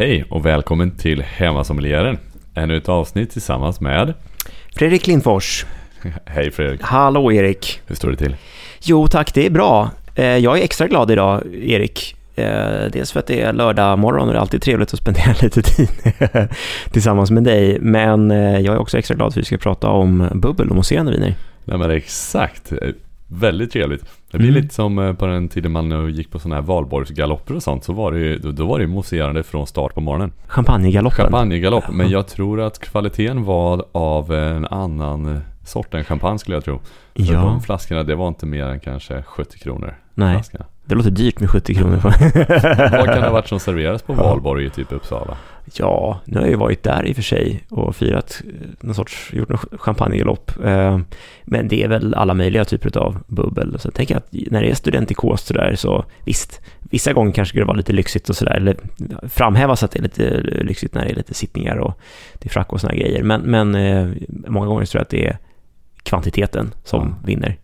Hej och välkommen till Hemmasommelieren. Ännu ett avsnitt tillsammans med... Fredrik Lindfors. Hej Fredrik, Hallå Erik. hur står det till? Jo tack, det är bra. Eh, Jag är extra glad idag, Erik. Eh, Dels för att det är lördag morgon och det är alltid trevligt att spendera lite tid tillsammans med dig. Men eh, jag är också extra glad för att vi ska prata om bubbel och mousserande viner. Nej men exakt, väldigt trevligt. Det blir Mm. lite som eh, på den tiden man gick på sådana här valborgsgalopper och sånt. Så var det ju, då, var det ju mousserande från start på morgonen. Champagnegaloppen. Champagnegalopp, men jag tror att kvaliteten var av en annan sort än champagne skulle jag tro. För Ja, de flaskorna, det var inte mer än kanske 70 kronor. nej. Flaskorna. Det låter dyrt med 70 kronor. Vad kan det ha varit som serverades på valborg i typ Uppsala? Ja, nu har jag ju varit där i och för sig och firat eh, någon sorts, gjort någon champagnegalopp. Eh, Men det är väl alla möjliga typer av bubbel. Så jag tänker att när det är studentikos så där så visst, vissa gånger kanske det vara lite lyxigt och sådär, eller framhävas att det är lite lyxigt när det är lite sittningar och det är frack och sådana grejer. Men, men eh, många gånger tror jag att det är kvantiteten som Ja. vinner.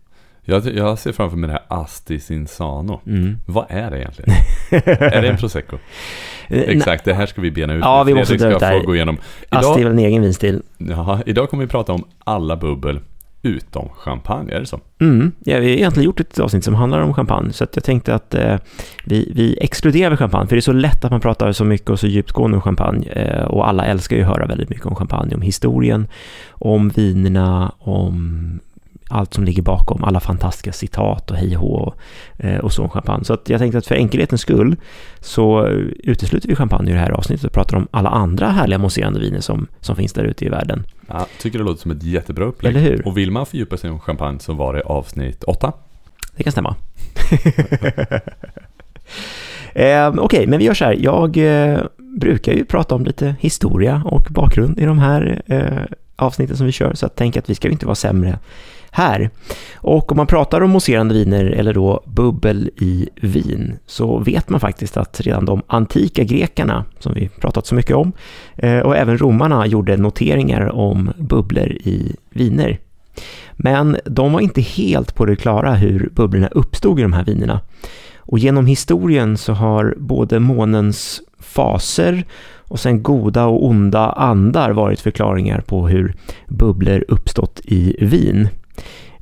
Jag, jag ser framför mig det här Astis Insano. Mm. Vad är det egentligen? är det en prosecco? Eh, Exakt, det här ska vi bena ut. Ja, vi måste ut ska här. få gå igenom. Asti är Idag, väl en egen vinstil. jaha, idag kommer vi prata om alla bubbel utom champagne, är det så? Mm, ja, vi har egentligen gjort ett avsnitt som handlar om champagne, så jag tänkte att eh, vi, vi exkluderar champagne, för det är så lätt att man pratar så mycket och så djupgående om champagne, eh, och alla älskar ju att höra väldigt mycket om champagne, om historien, om vinerna, om allt som ligger bakom, alla fantastiska citat och hej och hå eh, och så om champagne. Så att jag tänkte att för enkelhetens skull så eh, utesluter vi champagne i det här avsnittet och pratar om alla andra härliga mousserande viner som, som finns där ute i världen. Ja, tycker det låter som ett jättebra upplägg. Eller hur? Och vill man fördjupa sig om champagne så var det avsnitt 8. Det kan stämma. eh, Okej, men vi gör så här. Jag eh, brukar ju prata om lite historia och bakgrund i de här eh, avsnitten som vi kör, så jag tänker att vi ska ju inte vara sämre här. Och om man pratar om mousserande viner eller då bubbel i vin så vet man faktiskt att redan de antika grekerna, som vi pratat så mycket om, eh, och även romarna gjorde noteringar om bubblor i viner. Men de var inte helt på det klara hur bubblorna uppstod i de här vinerna. Och genom historien så har både månens faser och sen goda och onda andar varit förklaringar på hur bubblor uppstått i vin.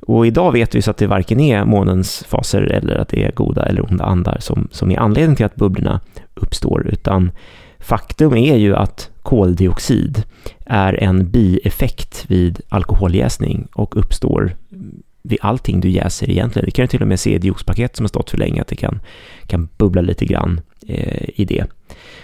Och idag vet vi så att det varken är månens faser eller att det är goda eller onda andar som, som är anledningen till att bubblorna uppstår, utan faktum är ju att koldioxid är en bieffekt vid alkoholjäsning och uppstår vid allting du jäser egentligen. Det kan du till och med se i juicepaket som har stått för länge, att det kan, kan bubbla lite grann eh, i det.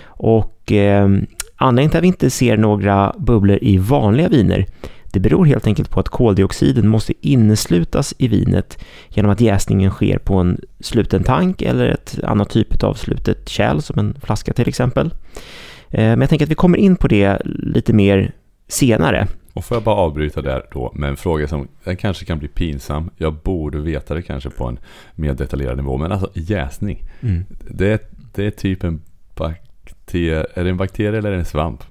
Och eh, anledningen till att vi inte ser några bubblor i vanliga viner, det beror helt enkelt på att koldioxiden måste inneslutas i vinet genom att jäsningen sker på en sluten tank eller ett annat typ av slutet kärl, som en flaska till exempel. Eh, Men jag tänker att vi kommer in på det lite mer senare. Och får jag bara avbryta där då med en fråga som den kanske kan bli pinsam. Jag borde veta det kanske på en mer detaljerad nivå. Men alltså jäsning. Mm. Det, är- det är typ en bakterie. Är det en bakterie eller en svamp?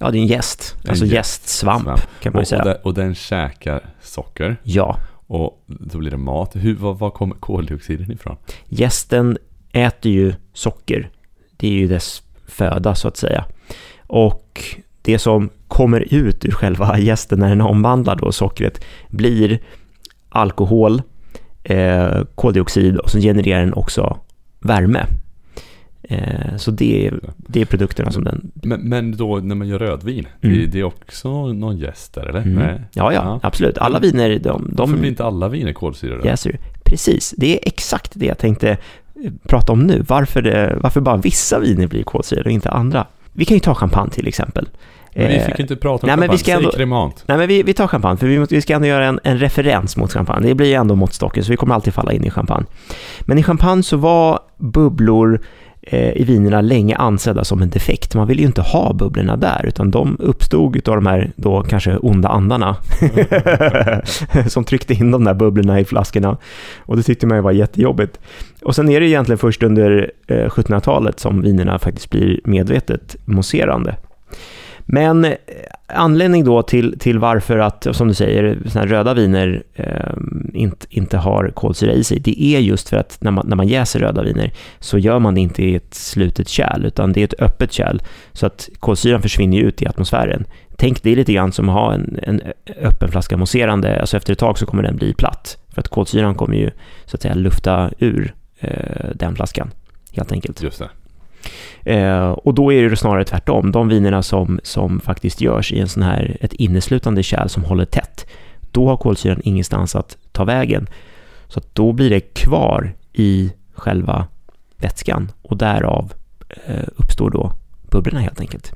Ja, det är en jäst, En alltså jäst- jästsvamp svamp. kan man ju Och, och, säga. den, och den käkar socker. Ja, Och då blir det mat. Hur, var, var kommer koldioxiden ifrån? Gästen äter ju socker. Det är ju dess föda så att säga. Och det som kommer ut ur själva gästen när den omvandlar då sockret blir alkohol, eh, koldioxid och så genererar den också värme. Eh, så det är, det är produkterna som den... Men, men då när man gör rödvin. Mm. Det, det är också någon jäst där eller? Mm. Nej. Ja, ja, absolut. Alla viner, de, Varför de blir inte alla viner kolsyrade? jäser. Precis, det är exakt det jag tänkte eh, prata om nu. Varför, det, varför bara vissa viner blir kolsyrade och inte andra? Vi kan ju ta champagne till exempel. Men vi Eh, fick inte prata om nej, champagne. vi ska Säg ändå- kremant. Nej, men vi, vi tar champagne, för vi, vi ska ändå göra en, en referens mot champagne. Det blir ju ändå måttstocken, så vi kommer alltid falla in i champagne. Men i champagne så var bubblor Eh, i vinerna länge ansedda som en defekt. Man ville ju inte ha bubblorna där, utan de uppstod av de här då kanske onda andarna som tryckte in de där bubblorna i flaskorna. Och det tyckte man ju var jättejobbigt. Och sen är det egentligen först under eh, 1700-talet som vinerna faktiskt blir medvetet mousserande. Men eh, anledning då till, till varför att, som du säger, såna här röda viner eh, inte, inte har kolsyra i sig, det är just för att när man, när man jäser röda viner så gör man det inte i ett slutet kärl, utan det är ett öppet kärl, så att kolsyran försvinner ut i atmosfären. Tänk det är lite grann som att ha en, en öppen flaska mousserande, alltså efter ett tag så kommer den bli platt, för att kolsyran kommer ju så att säga lufta ur eh, den flaskan, helt enkelt. Just det. Eh, och då är det snarare tvärtom. De vinerna som, som faktiskt görs i en sån här, ett inneslutande kärl som håller tätt, då har kolsyran ingenstans att ta vägen. Så då blir det kvar i själva vätskan och därav eh, uppstår då bubblorna helt enkelt.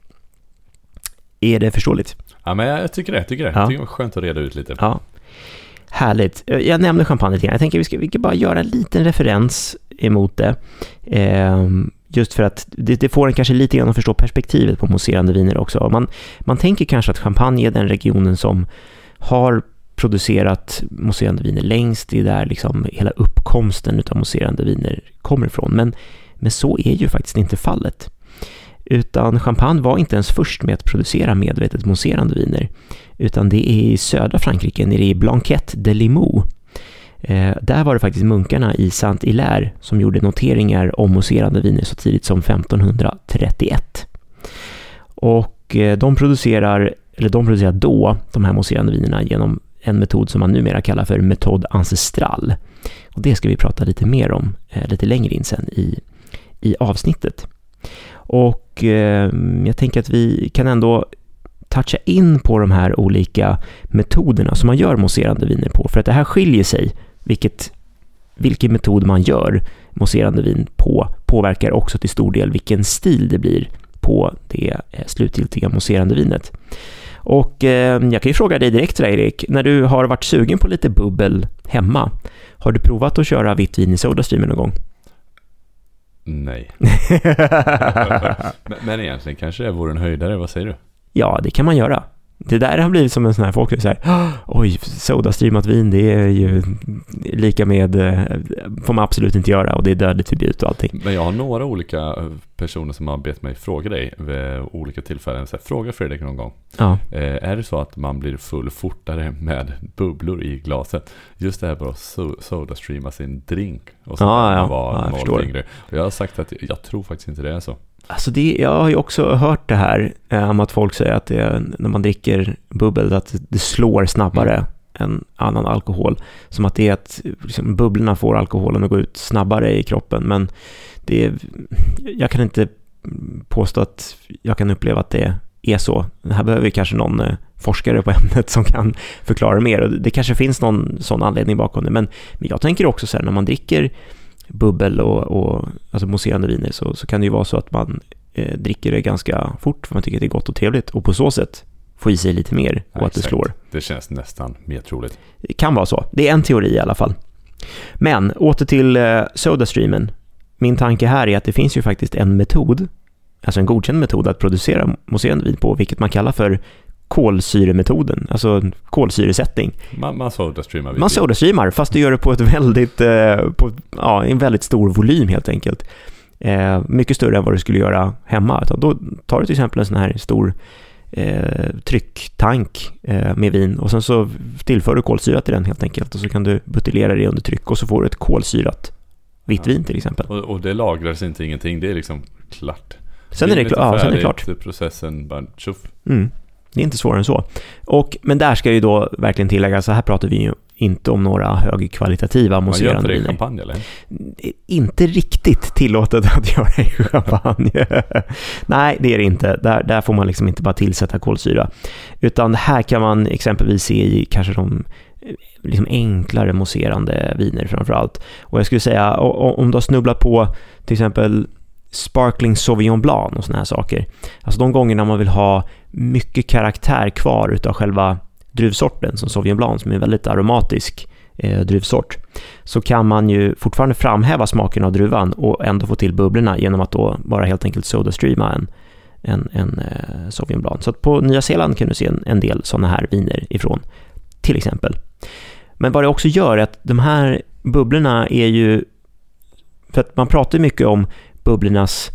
Är det förståeligt? Ja, men jag tycker det. Jag tycker det. Ja. Jag tycker det var skönt att reda ut lite. Ja. Härligt. Eh, Jag nämnde champagne lite grann. Jag tänker vi ska, vi ska bara göra en liten referens emot det. Ehm, just för att det, det får en kanske lite grann att förstå perspektivet på mousserande viner också. Man, man tänker kanske att champagne är den regionen som har producerat mousserande viner längst. Det är där liksom hela uppkomsten av mousserande viner kommer ifrån. Men, men så är ju faktiskt inte fallet. Utan champagne var inte ens först med att producera medvetet mousserande viner, utan det är i södra Frankrike, nere i Blanquette de Limoux. Eh, där var det faktiskt munkarna i Saint-Hilaire som gjorde noteringar om mousserande viner så tidigt som 1531. Och eh, de producerar, eller de producerar då de här mousserande vinerna genom en metod som man numera kallar för metod ancestral. Och det ska vi prata lite mer om eh, lite längre in sen i, i avsnittet. Och eh, jag tänker att vi kan ändå toucha in på de här olika metoderna som man gör mousserande viner på. För att det här skiljer sig, vilket, vilken metod man gör mousserande vin på påverkar också till stor del vilken stil det blir på det eh, slutgiltiga mousserande vinet. Och eh, jag kan ju fråga dig direkt där, Erik, när du har varit sugen på lite bubbel hemma, har du provat att köra vitt vin i Sodastreamen någon gång? Nej. men, men egentligen kanske det vore en höjdare. Vad säger du? Ja, det kan man göra. Det där har blivit som en sån här folk så här, "Åh, oj, sodastreamat vin, det är ju lika med, eh, får man absolut inte göra och det är dödligt förbjudet och allting. Men jag har några olika eh, personer som har bett mig fråga dig vid olika tillfällen. Så här, fråga Fredrik någon gång. Ja, Eh, är det så att man blir full fortare med bubblor i glaset? Just det här bara att so- sodastreama sin drink. Och så Ja, ja. var Ja, jag jag har sagt att jag tror faktiskt inte det är så. Alltså det, jag har ju också hört det här eh, om att folk säger att det, när man dricker bubbel, att det slår snabbare än annan alkohol. Som att det är att liksom, bubblorna får alkoholen att gå ut snabbare i kroppen. Men det jag kan inte påstå att jag kan uppleva att det är så. Det här behöver vi kanske någon eh, forskare på ämnet som kan förklara mer. Och det kanske finns någon sån anledning bakom det. Men, men jag tänker också så här, när man dricker bubbel och, och alltså mousserande viner så, så kan det ju vara så att man eh, dricker det ganska fort för man tycker att det är gott och trevligt och på så sätt få i sig lite mer och Ja, att det slår. Det känns nästan mer troligt. Det kan vara så. Det är en teori i alla fall. Men åter till eh, Sodastreamen. Min tanke här är att det finns ju faktiskt en metod, alltså en godkänd metod att producera mousserande vin på, vilket man kallar för kolsyremetoden, alltså kolsyresättning. Man, man sodastreamar Man sodastreamar, fast du gör det på ett väldigt, eh, på, ja, en väldigt stor volym helt enkelt. Eh, mycket större än vad du skulle göra hemma. Då tar du till exempel en sån här stor eh, trycktank eh, med vin och sen så tillför du kolsyra till den helt enkelt och så kan du buteljera det under tryck och så får du ett kolsyrat vitt vin till exempel. Och, och det lagras inte ingenting. Det är liksom klart. Sen är det, Vinet kla- ja, sen är det klart. Processen bara tjoff. Mm. Det är inte svårare än så. Och, men där ska ju då verkligen tillägga, så här pratar vi ju inte om några högkvalitativa Man gör inte mousserande det i viner. champagne eller? inte riktigt tillåtet att göra i champagne. Nej, det är det inte. Där, där får man liksom inte bara tillsätta kolsyra. Utan här kan man exempelvis se i kanske de eh, liksom enklare mousserande viner framför allt. Och jag skulle säga, om du har snubblat på till exempel Sparkling Sauvignon Blanc och såna här saker. Alltså de gångerna man vill ha mycket karaktär kvar utav själva druvsorten, som Sauvignon Blanc, som är en väldigt aromatisk eh, druvsort så kan man ju fortfarande framhäva smaken av druvan och ändå få till bubblorna genom att då bara helt enkelt sodastreama en, en, en eh, Sauvignon Blanc. Så att på Nya Zeeland kan du se en, en del sådana här viner ifrån, till exempel. Men vad det också gör är att de här bubblorna är ju, för att man pratar ju mycket om bubblornas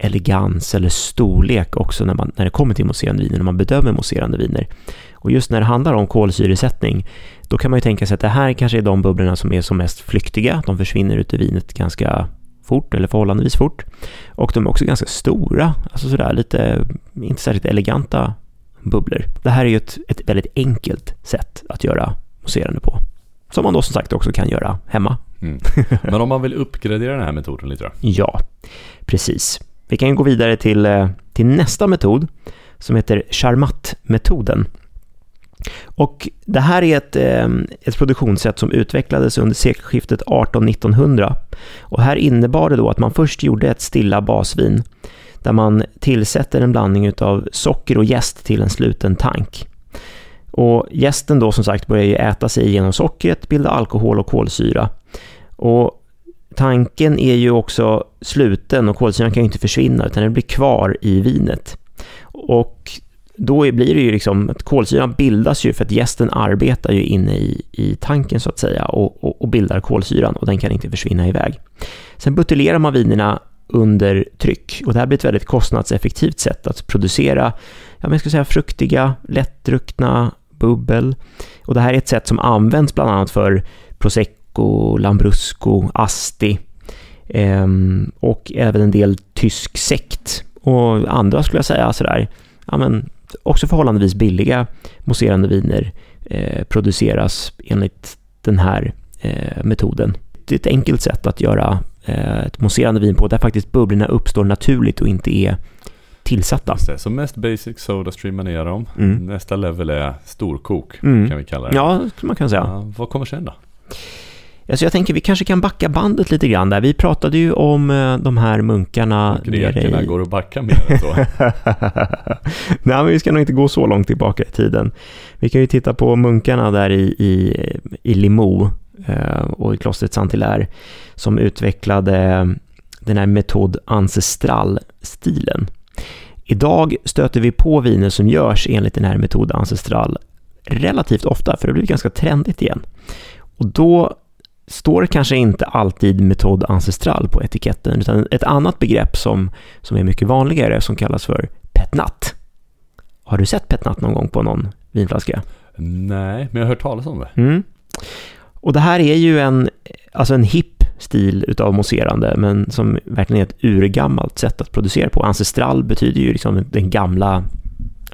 elegans eller storlek också när, man, när det kommer till mousserande viner, när man bedömer mousserande viner. Och just när det handlar om kolsyresättning, då kan man ju tänka sig att det här kanske är de bubblorna som är som mest flyktiga. De försvinner ut ur vinet ganska fort eller förhållandevis fort. Och de är också ganska stora, alltså sådär lite, inte särskilt eleganta bubblor. Det här är ju ett, ett väldigt enkelt sätt att göra mousserande på. Som man då som sagt också kan göra hemma. Mm. Men om man vill uppgradera den här metoden lite då? Ja, precis. Vi kan gå vidare till, eh, till nästa metod som heter Charmat-metoden. Och det här är ett, ehm, ett produktionssätt som utvecklades under sekelskiftet 18-1900. Och här innebar det då att man först gjorde ett stilla basvin där man tillsätter en blandning av socker och jäst till en sluten tank. Och jästen då som sagt börjar ju äta sig igenom sockret, bilda alkohol och kolsyra. Och tanken är ju också sluten och kolsyran kan ju inte försvinna utan den blir kvar i vinet. Och då blir det ju liksom att kolsyran bildas ju för att jästen arbetar ju inne i, i tanken så att säga och, och, och, bildar kolsyran och den kan inte försvinna iväg. Sen buteljerar man vinerna under tryck och det här blir ett väldigt kostnadseffektivt sätt att producera, ja men jag ska säga fruktiga, lättdruckna bubbel. Och det här är ett sätt som används bland annat för prosecco, lambrusco, asti eh, och även en del tysk sekt och andra skulle jag säga sådär, ja men också förhållandevis billiga mousserande viner eh, produceras enligt den här eh, metoden. Det är ett enkelt sätt att göra eh, ett mousserande vin på där faktiskt bubblorna uppstår naturligt och inte är tillsatta. Så mest basic soda streamar ner dem. Mm. Nästa level är storkok mm. kan vi kalla det. Ja, man kan säga. Ja, vad kommer sen då? Alltså jag tänker vi kanske kan backa bandet lite grann där. Vi pratade ju om eh, de här munkarna. Grekerna i... går att backa mer än så. Nej, men vi ska nog inte gå så långt tillbaka i tiden. Vi kan ju titta på munkarna där i, i, i Limoux eh, och i klostret Saint-Hilaire som utvecklade den här metod ancestral-stilen. Idag stöter vi på viner som görs enligt den här metod ancestral relativt ofta, för det blir ganska trendigt igen. Och då står kanske inte alltid metod ancestral på etiketten, utan ett annat begrepp som, som är mycket vanligare som kallas för petnat. Har du sett petnat någon gång på någon vinflaska? Nej, men jag har hört talas om det. Mm. Och det här är ju en, alltså en hipp stil utav mousserande, men som verkligen är ett urgammalt sätt att producera på. Ancestral betyder ju liksom den gamla,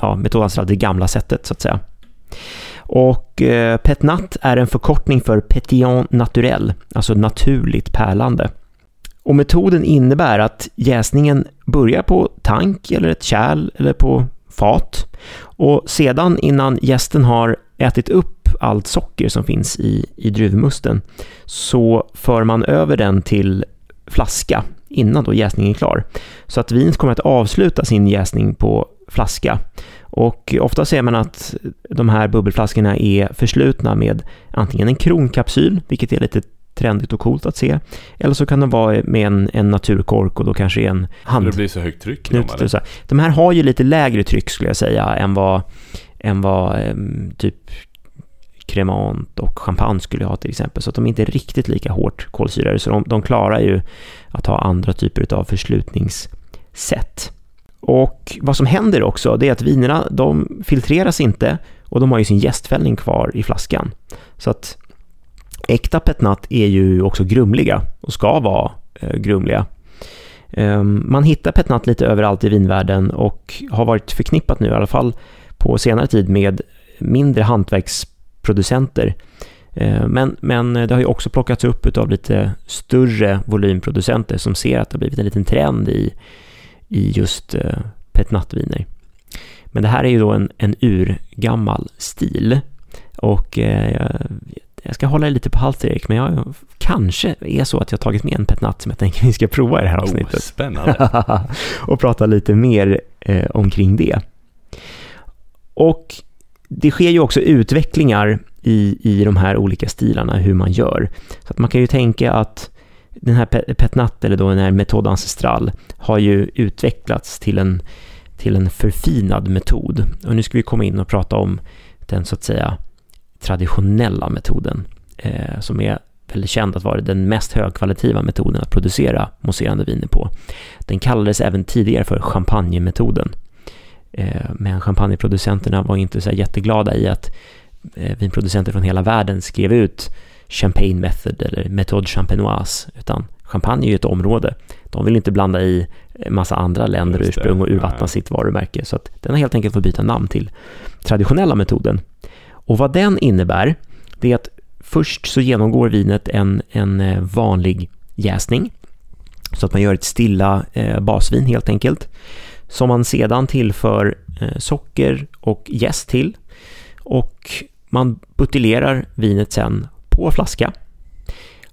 ja, metod ancestral, det gamla sättet så att säga. Och eh, petnat är en förkortning för pétillant naturel, alltså naturligt pärlande. Och metoden innebär att jäsningen börjar på tank eller ett kärl eller på fat och sedan innan gästen har ätit upp allt socker som finns i, i druvmusten så för man över den till flaska innan då jäsningen är klar. Så att vinet kommer att avsluta sin jäsning på flaska och ofta ser man att de här bubbelflaskorna är förslutna med antingen en kronkapsyl, vilket är lite trendigt och coolt att se. Eller så kan de vara med en, en naturkork och då kanske en hand... Det blir så högt tryck i dem, så. De här har ju lite lägre tryck skulle jag säga än vad, än vad um, typ kremant och champagne skulle ha till exempel. Så att de är inte riktigt lika hårt kolsyrade. Så de, de klarar ju att ha andra typer av förslutningssätt. Och vad som händer också, det är att vinerna, de filtreras inte och de har ju sin gästfällning kvar i flaskan. Så att äkta petnat är ju också grumliga och ska vara eh, grumliga. Um, man hittar petnat lite överallt i vinvärlden och har varit förknippat nu i alla fall på senare tid med mindre hantverksproducenter. Ehm, men, men det har ju också plockats upp av lite större volymproducenter som ser att det har blivit en liten trend i i just eh, petnatviner. Men det här är ju då en, en urgammal stil och eh, jag ska hålla lite på halster Erik, men jag kanske är så att jag tagit med en petnat som jag tänker vi ska prova i det här oh, avsnittet. Oh, spännande! och prata lite mer eh, omkring det. Och det sker ju också utvecklingar i, i de här olika stilarna, hur man gör. Så att man kan ju tänka att den här Petnat, eller då den här Metod Ancestral, har ju utvecklats till en, till en förfinad metod. Och nu ska vi komma in och prata om den så att säga traditionella metoden, eh, som är väldigt känd att vara den mest högkvalitativa metoden att producera mousserande viner på. Den kallades även tidigare för champagnemetoden. Eh, men champagneproducenterna var inte så jätteglada i att eh, vinproducenter från hela världen skrev ut Champagne Method eller Méthode Champenoise, utan champagne är ju ett område. De vill inte blanda i massa andra länder och ursprung och urvattna sitt varumärke, så att den har helt enkelt fått byta namn till traditionella metoden. Och vad den innebär, det är att först så genomgår vinet en, en eh, vanlig jäsning, så att man gör ett stilla eh, basvin helt enkelt, som man sedan tillför eh, socker och jäst till. Och man buteljerar vinet sen på flaska.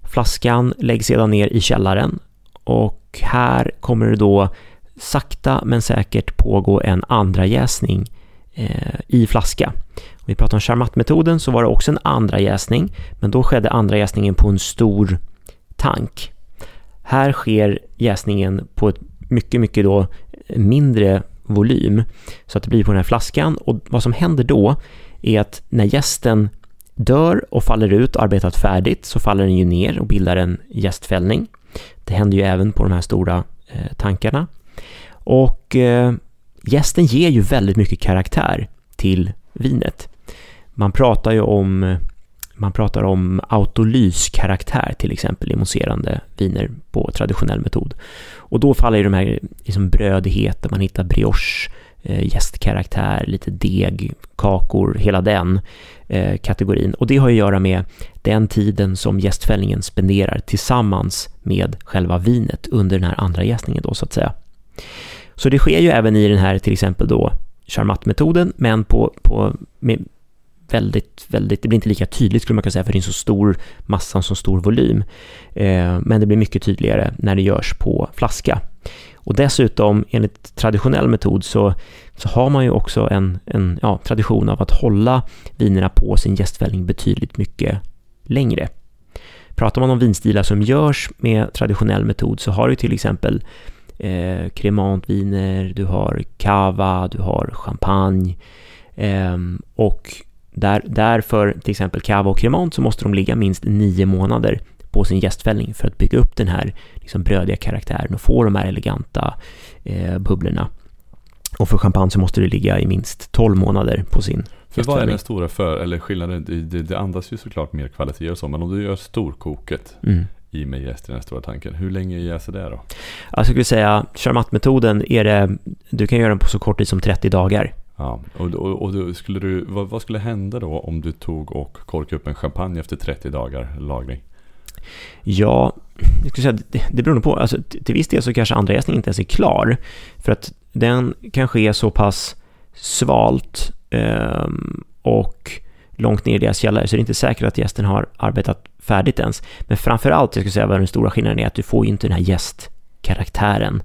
Flaskan läggs sedan ner i källaren och här kommer det då sakta men säkert pågå en andra jäsning eh, i flaska. Om vi pratar om Charmat-metoden så var det också en andra jäsning, men då skedde andra jäsningen på en stor tank. Här sker jäsningen på ett mycket, mycket då mindre volym så att det blir på den här flaskan och vad som händer då är att när gästen dör och faller ut och arbetat färdigt så faller den ju ner och bildar en gästfällning. Det händer ju även på de här stora eh, tankarna. Och eh, gästen ger ju väldigt mycket karaktär till vinet. Man pratar ju om eh, man pratar om autolyskaraktär till exempel i mousserande viner på traditionell metod. Och då faller ju de här liksom brödigheter, man hittar brioche, Eh, gästkaraktär, lite deg, kakor, hela den eh, kategorin. Och det har att göra med den tiden som gästfällningen spenderar tillsammans med själva vinet under den här andra gästningen då så att säga. Så det sker ju även i den här till exempel då Charmat-metoden, men på, på med väldigt, väldigt, det blir inte lika tydligt skulle man kunna säga, för det är en så stor massa, en så stor volym. Eh, men det blir mycket tydligare när det görs på flaska. Och dessutom, enligt traditionell metod, så, så har man ju också en, en ja, tradition av att hålla vinerna på sin gästfällning betydligt mycket längre. Pratar man om vinstilar som görs med traditionell metod så har du till exempel eh, kremantviner, du har cava, du har champagne eh, och där, därför till exempel cava och cremant så måste de ligga minst nio månader på sin gästfällning för att bygga upp den här liksom brödiga karaktären och få de här eleganta eh, bubblorna. Och för champagne så måste det ligga i minst 12 månader på sin För vad är den stora för, eller skillnaden? Det, det, andas ju såklart mer kvalitet och så, men om du gör storkoket mm. i med jäst i den stora tanken, hur länge jäser det då? Jag skulle säga, Charmat-metoden är det, du kan göra den på så kort tid som 30 dagar. Ja, och, och, och skulle du, vad, vad, skulle hända då om du tog och korkade upp en champagne efter 30 dagar lagring? Ja, jag skulle säga det, det beror på. Alltså, till viss del så kanske andra jäsningen inte ens är klar. För att den kanske är så pass svalt eh, och långt ner i deras källare så det är inte säkert att gästen har arbetat färdigt ens. Men framför allt, jag skulle säga vad den stora skillnaden är att du får ju inte den här gästkaraktären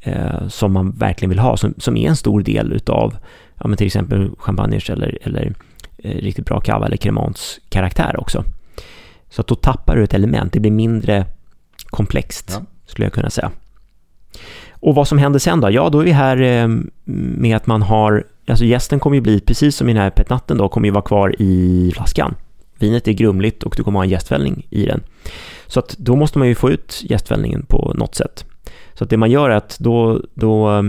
eh, som man verkligen vill ha, som, som är en stor del utav ja, men till exempel champagners eller, eller eh, riktigt bra cava eller cremants karaktär också. Så att då tappar du ett element, det blir mindre komplext ja. skulle jag kunna säga. Och vad som händer sen då? Ja, då är vi här eh, med att man har, alltså gästen kommer ju bli, precis som i den här petnatten då, kommer ju vara kvar i flaskan. Vinet är grumligt och du kommer ha en gästfällning i den. Så att då måste man ju få ut gästfällningen på något sätt. Så att det man gör är att då, då eh,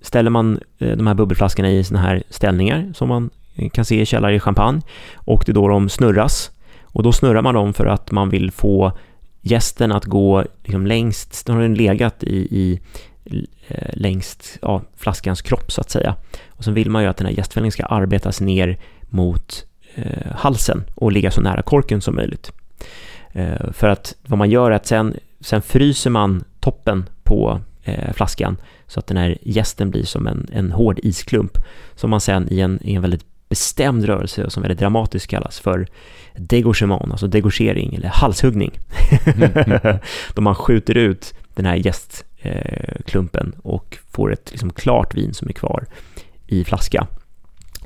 ställer man eh, de här bubbelflaskorna i såna här ställningar som man kan se i källare i champagne och det är då de snurras och då snurrar man dem för att man vill få gästen att gå liksom längst, den har den legat i, i eh, längst ja, flaskans kropp så att säga. Och sen vill man ju att den här gästfällningen ska arbetas ner mot eh, halsen och ligga så nära korken som möjligt. Eh, för att vad man gör är att sen, sen fryser man toppen på eh, flaskan så att den här gästen blir som en, en hård isklump som man sen i en, i en väldigt bestämd rörelse som väldigt dramatiskt kallas för degorgement, alltså degorgering eller halshuggning. Mm. Då man skjuter ut den här gästklumpen och får ett liksom klart vin som är kvar i flaska.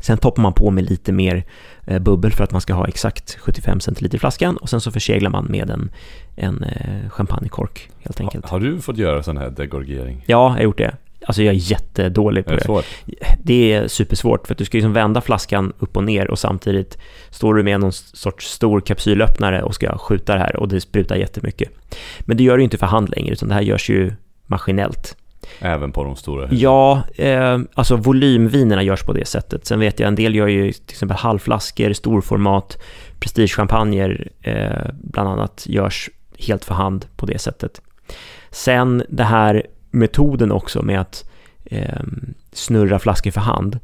Sen toppar man på med lite mer eh, bubbel för att man ska ha exakt 75 centiliter i flaskan och sen så förseglar man med en, en eh, champagnekork helt enkelt. Har, har du fått göra sån här degorgering? Ja, jag har gjort det Alltså jag är jättedålig på Är det det. svårt? Det är supersvårt för att du ska liksom vända flaskan upp och ner och samtidigt står du med någon sorts stor kapsylöppnare och ska skjuta det här och det sprutar jättemycket. Men det gör du inte för hand längre utan det här görs ju maskinellt. Även på de stora husen? Ja, eh, alltså volymvinerna görs på det sättet. Sen vet jag en del gör ju till exempel halvflaskor, storformat, prestigechampagner eh, bland annat görs helt för hand på det sättet. Sen det här metoden också med att eh, snurra flaskor för hand.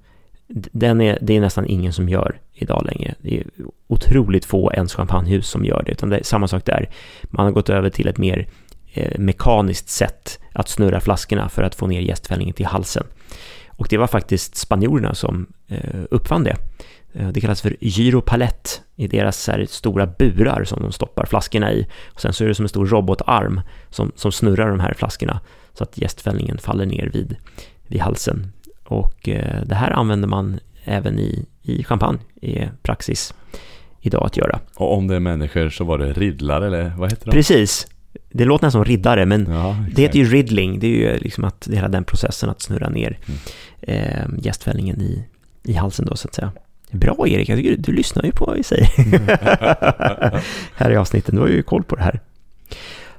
Den är, det är nästan ingen som gör idag längre. Det är otroligt få ens champagnehus som gör det, utan det är samma sak där. Man har gått över till ett mer eh, mekaniskt sätt att snurra flaskorna för att få ner jästfällningen till halsen. Och det var faktiskt spanjorerna som eh, uppfann det. Eh, det kallas för gyropalett i deras här, stora burar som de stoppar flaskorna i. Och sen så är det som en stor robotarm som, som snurrar de här flaskorna så att jästfällningen faller ner vid, vid halsen. Och eh, det här använder man även i, i champagne, är praxis idag att göra. Och om det är människor så var det riddlar eller vad heter de? Precis, det låter nästan som riddare, men Ja, det heter ju riddling, det är ju liksom att det hela den processen att snurra ner Mm. eh, jästfällningen i, i halsen då så att säga. Bra Erik, jag tycker du, du lyssnar ju på vad vi säger här i avsnitten, du har ju koll på det här.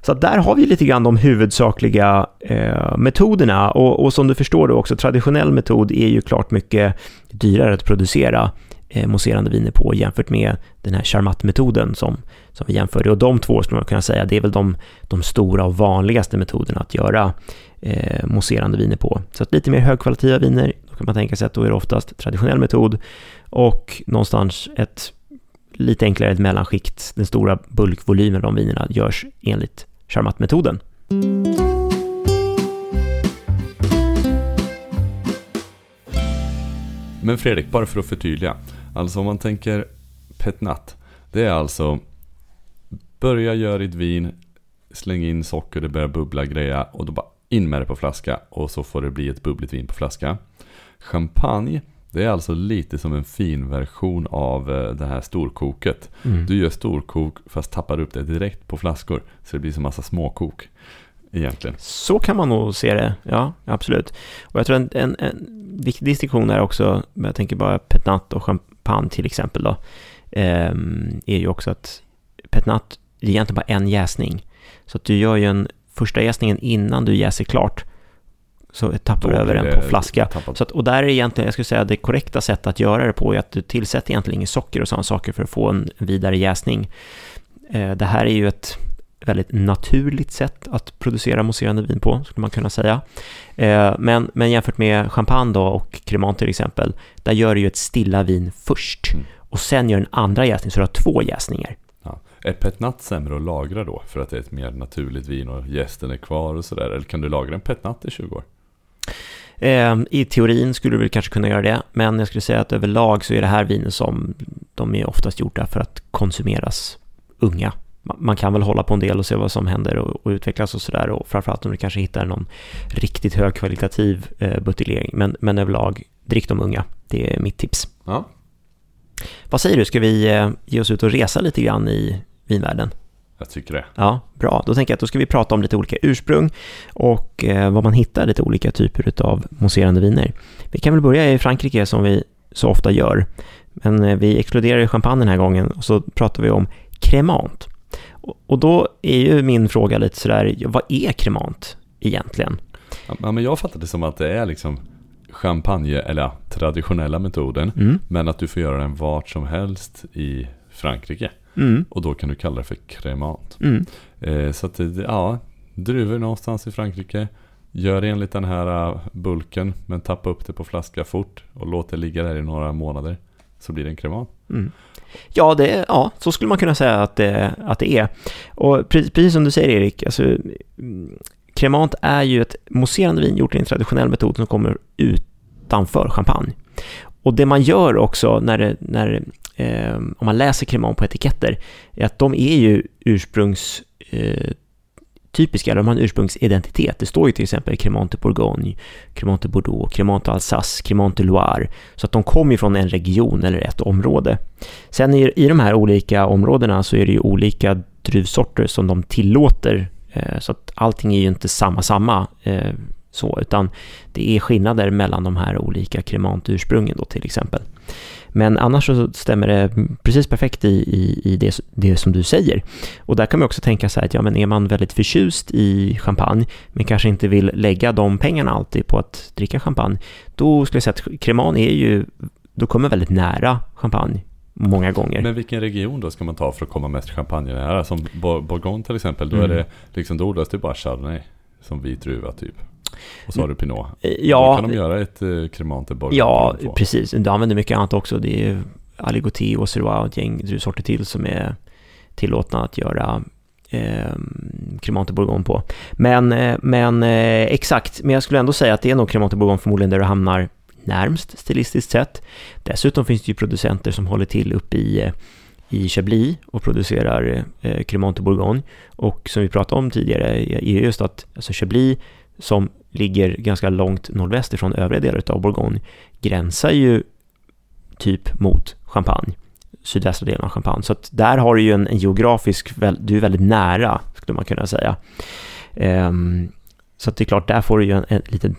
Så där har vi lite grann de huvudsakliga eh, metoderna och, och som du förstår då också, traditionell metod är ju klart mycket dyrare att producera eh, mousserande viner på jämfört med den här Charmat-metoden som, som vi jämförde. Och de två skulle man kunna säga, det är väl de, de stora och vanligaste metoderna att göra eh, mousserande viner på. Så att lite mer högkvalitativa viner, då kan man tänka sig att då är det oftast traditionell metod och någonstans ett lite enklare ett mellanskikt, den stora bulkvolymen av de vinerna görs enligt Charmat-metoden. Men Fredrik, bara för att förtydliga. Alltså om man tänker petnat. Det är alltså Börja göra ditt vin Släng in socker, det börjar bubbla greja och då bara in med det på flaska och så får det bli ett bubbligt vin på flaska. Champagne, det är alltså lite som en fin version av eh, det här storkoket. Mm. Du gör storkok fast tappar upp det direkt på flaskor. Så det blir som massa småkok. Egentligen. Så kan man nog se det, ja absolut. Och jag tror en, en, en viktig distinktion är också, jag tänker bara petnat och champagne till exempel då, ehm, är ju också att petnat det är egentligen bara en jäsning. Så att du gör ju en första jäsningen innan du jäser klart, så tappar du över den på flaska. tappat. Så att, och där är egentligen, jag skulle säga det korrekta sättet att göra det på är att du tillsätter egentligen inget socker och sådana saker för att få en vidare jäsning. Eh, det här är ju ett väldigt naturligt sätt att producera mousserande vin på, skulle man kunna säga. Eh, men, men jämfört med champagne då och cremant till exempel, där gör du ju ett stilla vin först Mm. och sen gör en andra jäsning, så du har två jäsningar. Ja. Är petnat sämre att lagra då? För att det är ett mer naturligt vin och gästen är kvar och sådär? Eller kan du lagra en petnat i 20 år? Eh, I teorin skulle du väl kanske kunna göra det, men jag skulle säga att överlag så är det här viner som de är oftast gjorda för att konsumeras unga. Ma- Man kan väl hålla på en del och se vad som händer och, och utvecklas och sådär och framförallt om du kanske hittar någon riktigt högkvalitativ eh, buteljering. Men, men överlag, drick de unga. Det är mitt tips. Ja. Vad säger du, ska vi eh, ge oss ut och resa lite grann i vinvärlden? Jag tycker det. Ja, bra. Då tänker jag att då ska vi prata om lite olika ursprung och eh, vad man hittar lite olika typer av mousserande viner. Vi kan väl börja i Frankrike som vi så ofta gör. Men eh, vi exkluderar ju champagne den här gången och så pratar vi om cremant. Och, och då är ju min fråga lite sådär, vad är cremant egentligen? Ja, men jag fattar det som att det är liksom champagne, eller ja, traditionella metoden. Mm. Men att du får göra den vart som helst i Frankrike. Mm. Och då kan du kalla det för cremant. Mm. Eh, så att ja, druvor någonstans i Frankrike. Gör enligt den här uh, bulken, men tappa upp det på flaska fort och låt det ligga där i några månader. Så blir det en cremant. Mm. Ja, det, ja, så skulle man kunna säga att det, att det är. Och pre- precis som du säger Erik, alltså, mm, cremant är ju ett mousserande vin gjort i en traditionell metod som kommer utanför champagne. Och det man gör också när, det, när eh, om man läser cremant på etiketter är att de är ju ursprungs eh, typiska, eller de har en ursprungsidentitet. Det står ju till exempel Cremant de Bourgogne, Cremant de Bordeaux, Cremant de Alsace, Cremant de Loire. Så att de kommer ju från en region eller ett område. Sen i, i de här olika områdena så är det ju olika druvsorter som de tillåter. Eh, så att allting är ju inte samma samma. Eh, så, utan det är skillnader mellan de här olika kremantursprungen då till exempel. Men annars så stämmer det precis perfekt i, i, i det, det som du säger. Och där kan man också tänka så här att ja, men är man väldigt förtjust i champagne, men kanske inte vill lägga de pengarna alltid på att dricka champagne, då skulle jag säga att kreman är ju, då kommer väldigt nära champagne många gånger. Men vilken region då ska man ta för att komma mest champagne nära? Som Bourgogne till exempel, då mm. är det liksom, då odlas det bara chardonnay som vit druva typ. Och så har du Pinot. Eh, ja, Då kan de göra ett eh, Cremante Bordeaux. Ja, precis. Du använder mycket annat också. Det är Aligoté och Syrah och ett gäng druvsorter till som är tillåtna att göra eh, Cremante Bourgogne på. Men, eh, men eh, exakt, men jag skulle ändå säga att det är nog Cremante Bourgogne förmodligen där du hamnar närmst stilistiskt sett. Dessutom finns det ju producenter som håller till uppe i eh, i Chablis och producerar eh, Cremant Bourgogne. Och som vi pratade om tidigare är just att alltså Chablis som ligger ganska långt nordväst ifrån övriga delar av Bourgogne gränsar ju typ mot Champagne, sydvästra delen av Champagne. Så att där har du ju en, en geografisk, du är väldigt nära skulle man kunna säga. Um, så att det är klart, där får du ju en, en liten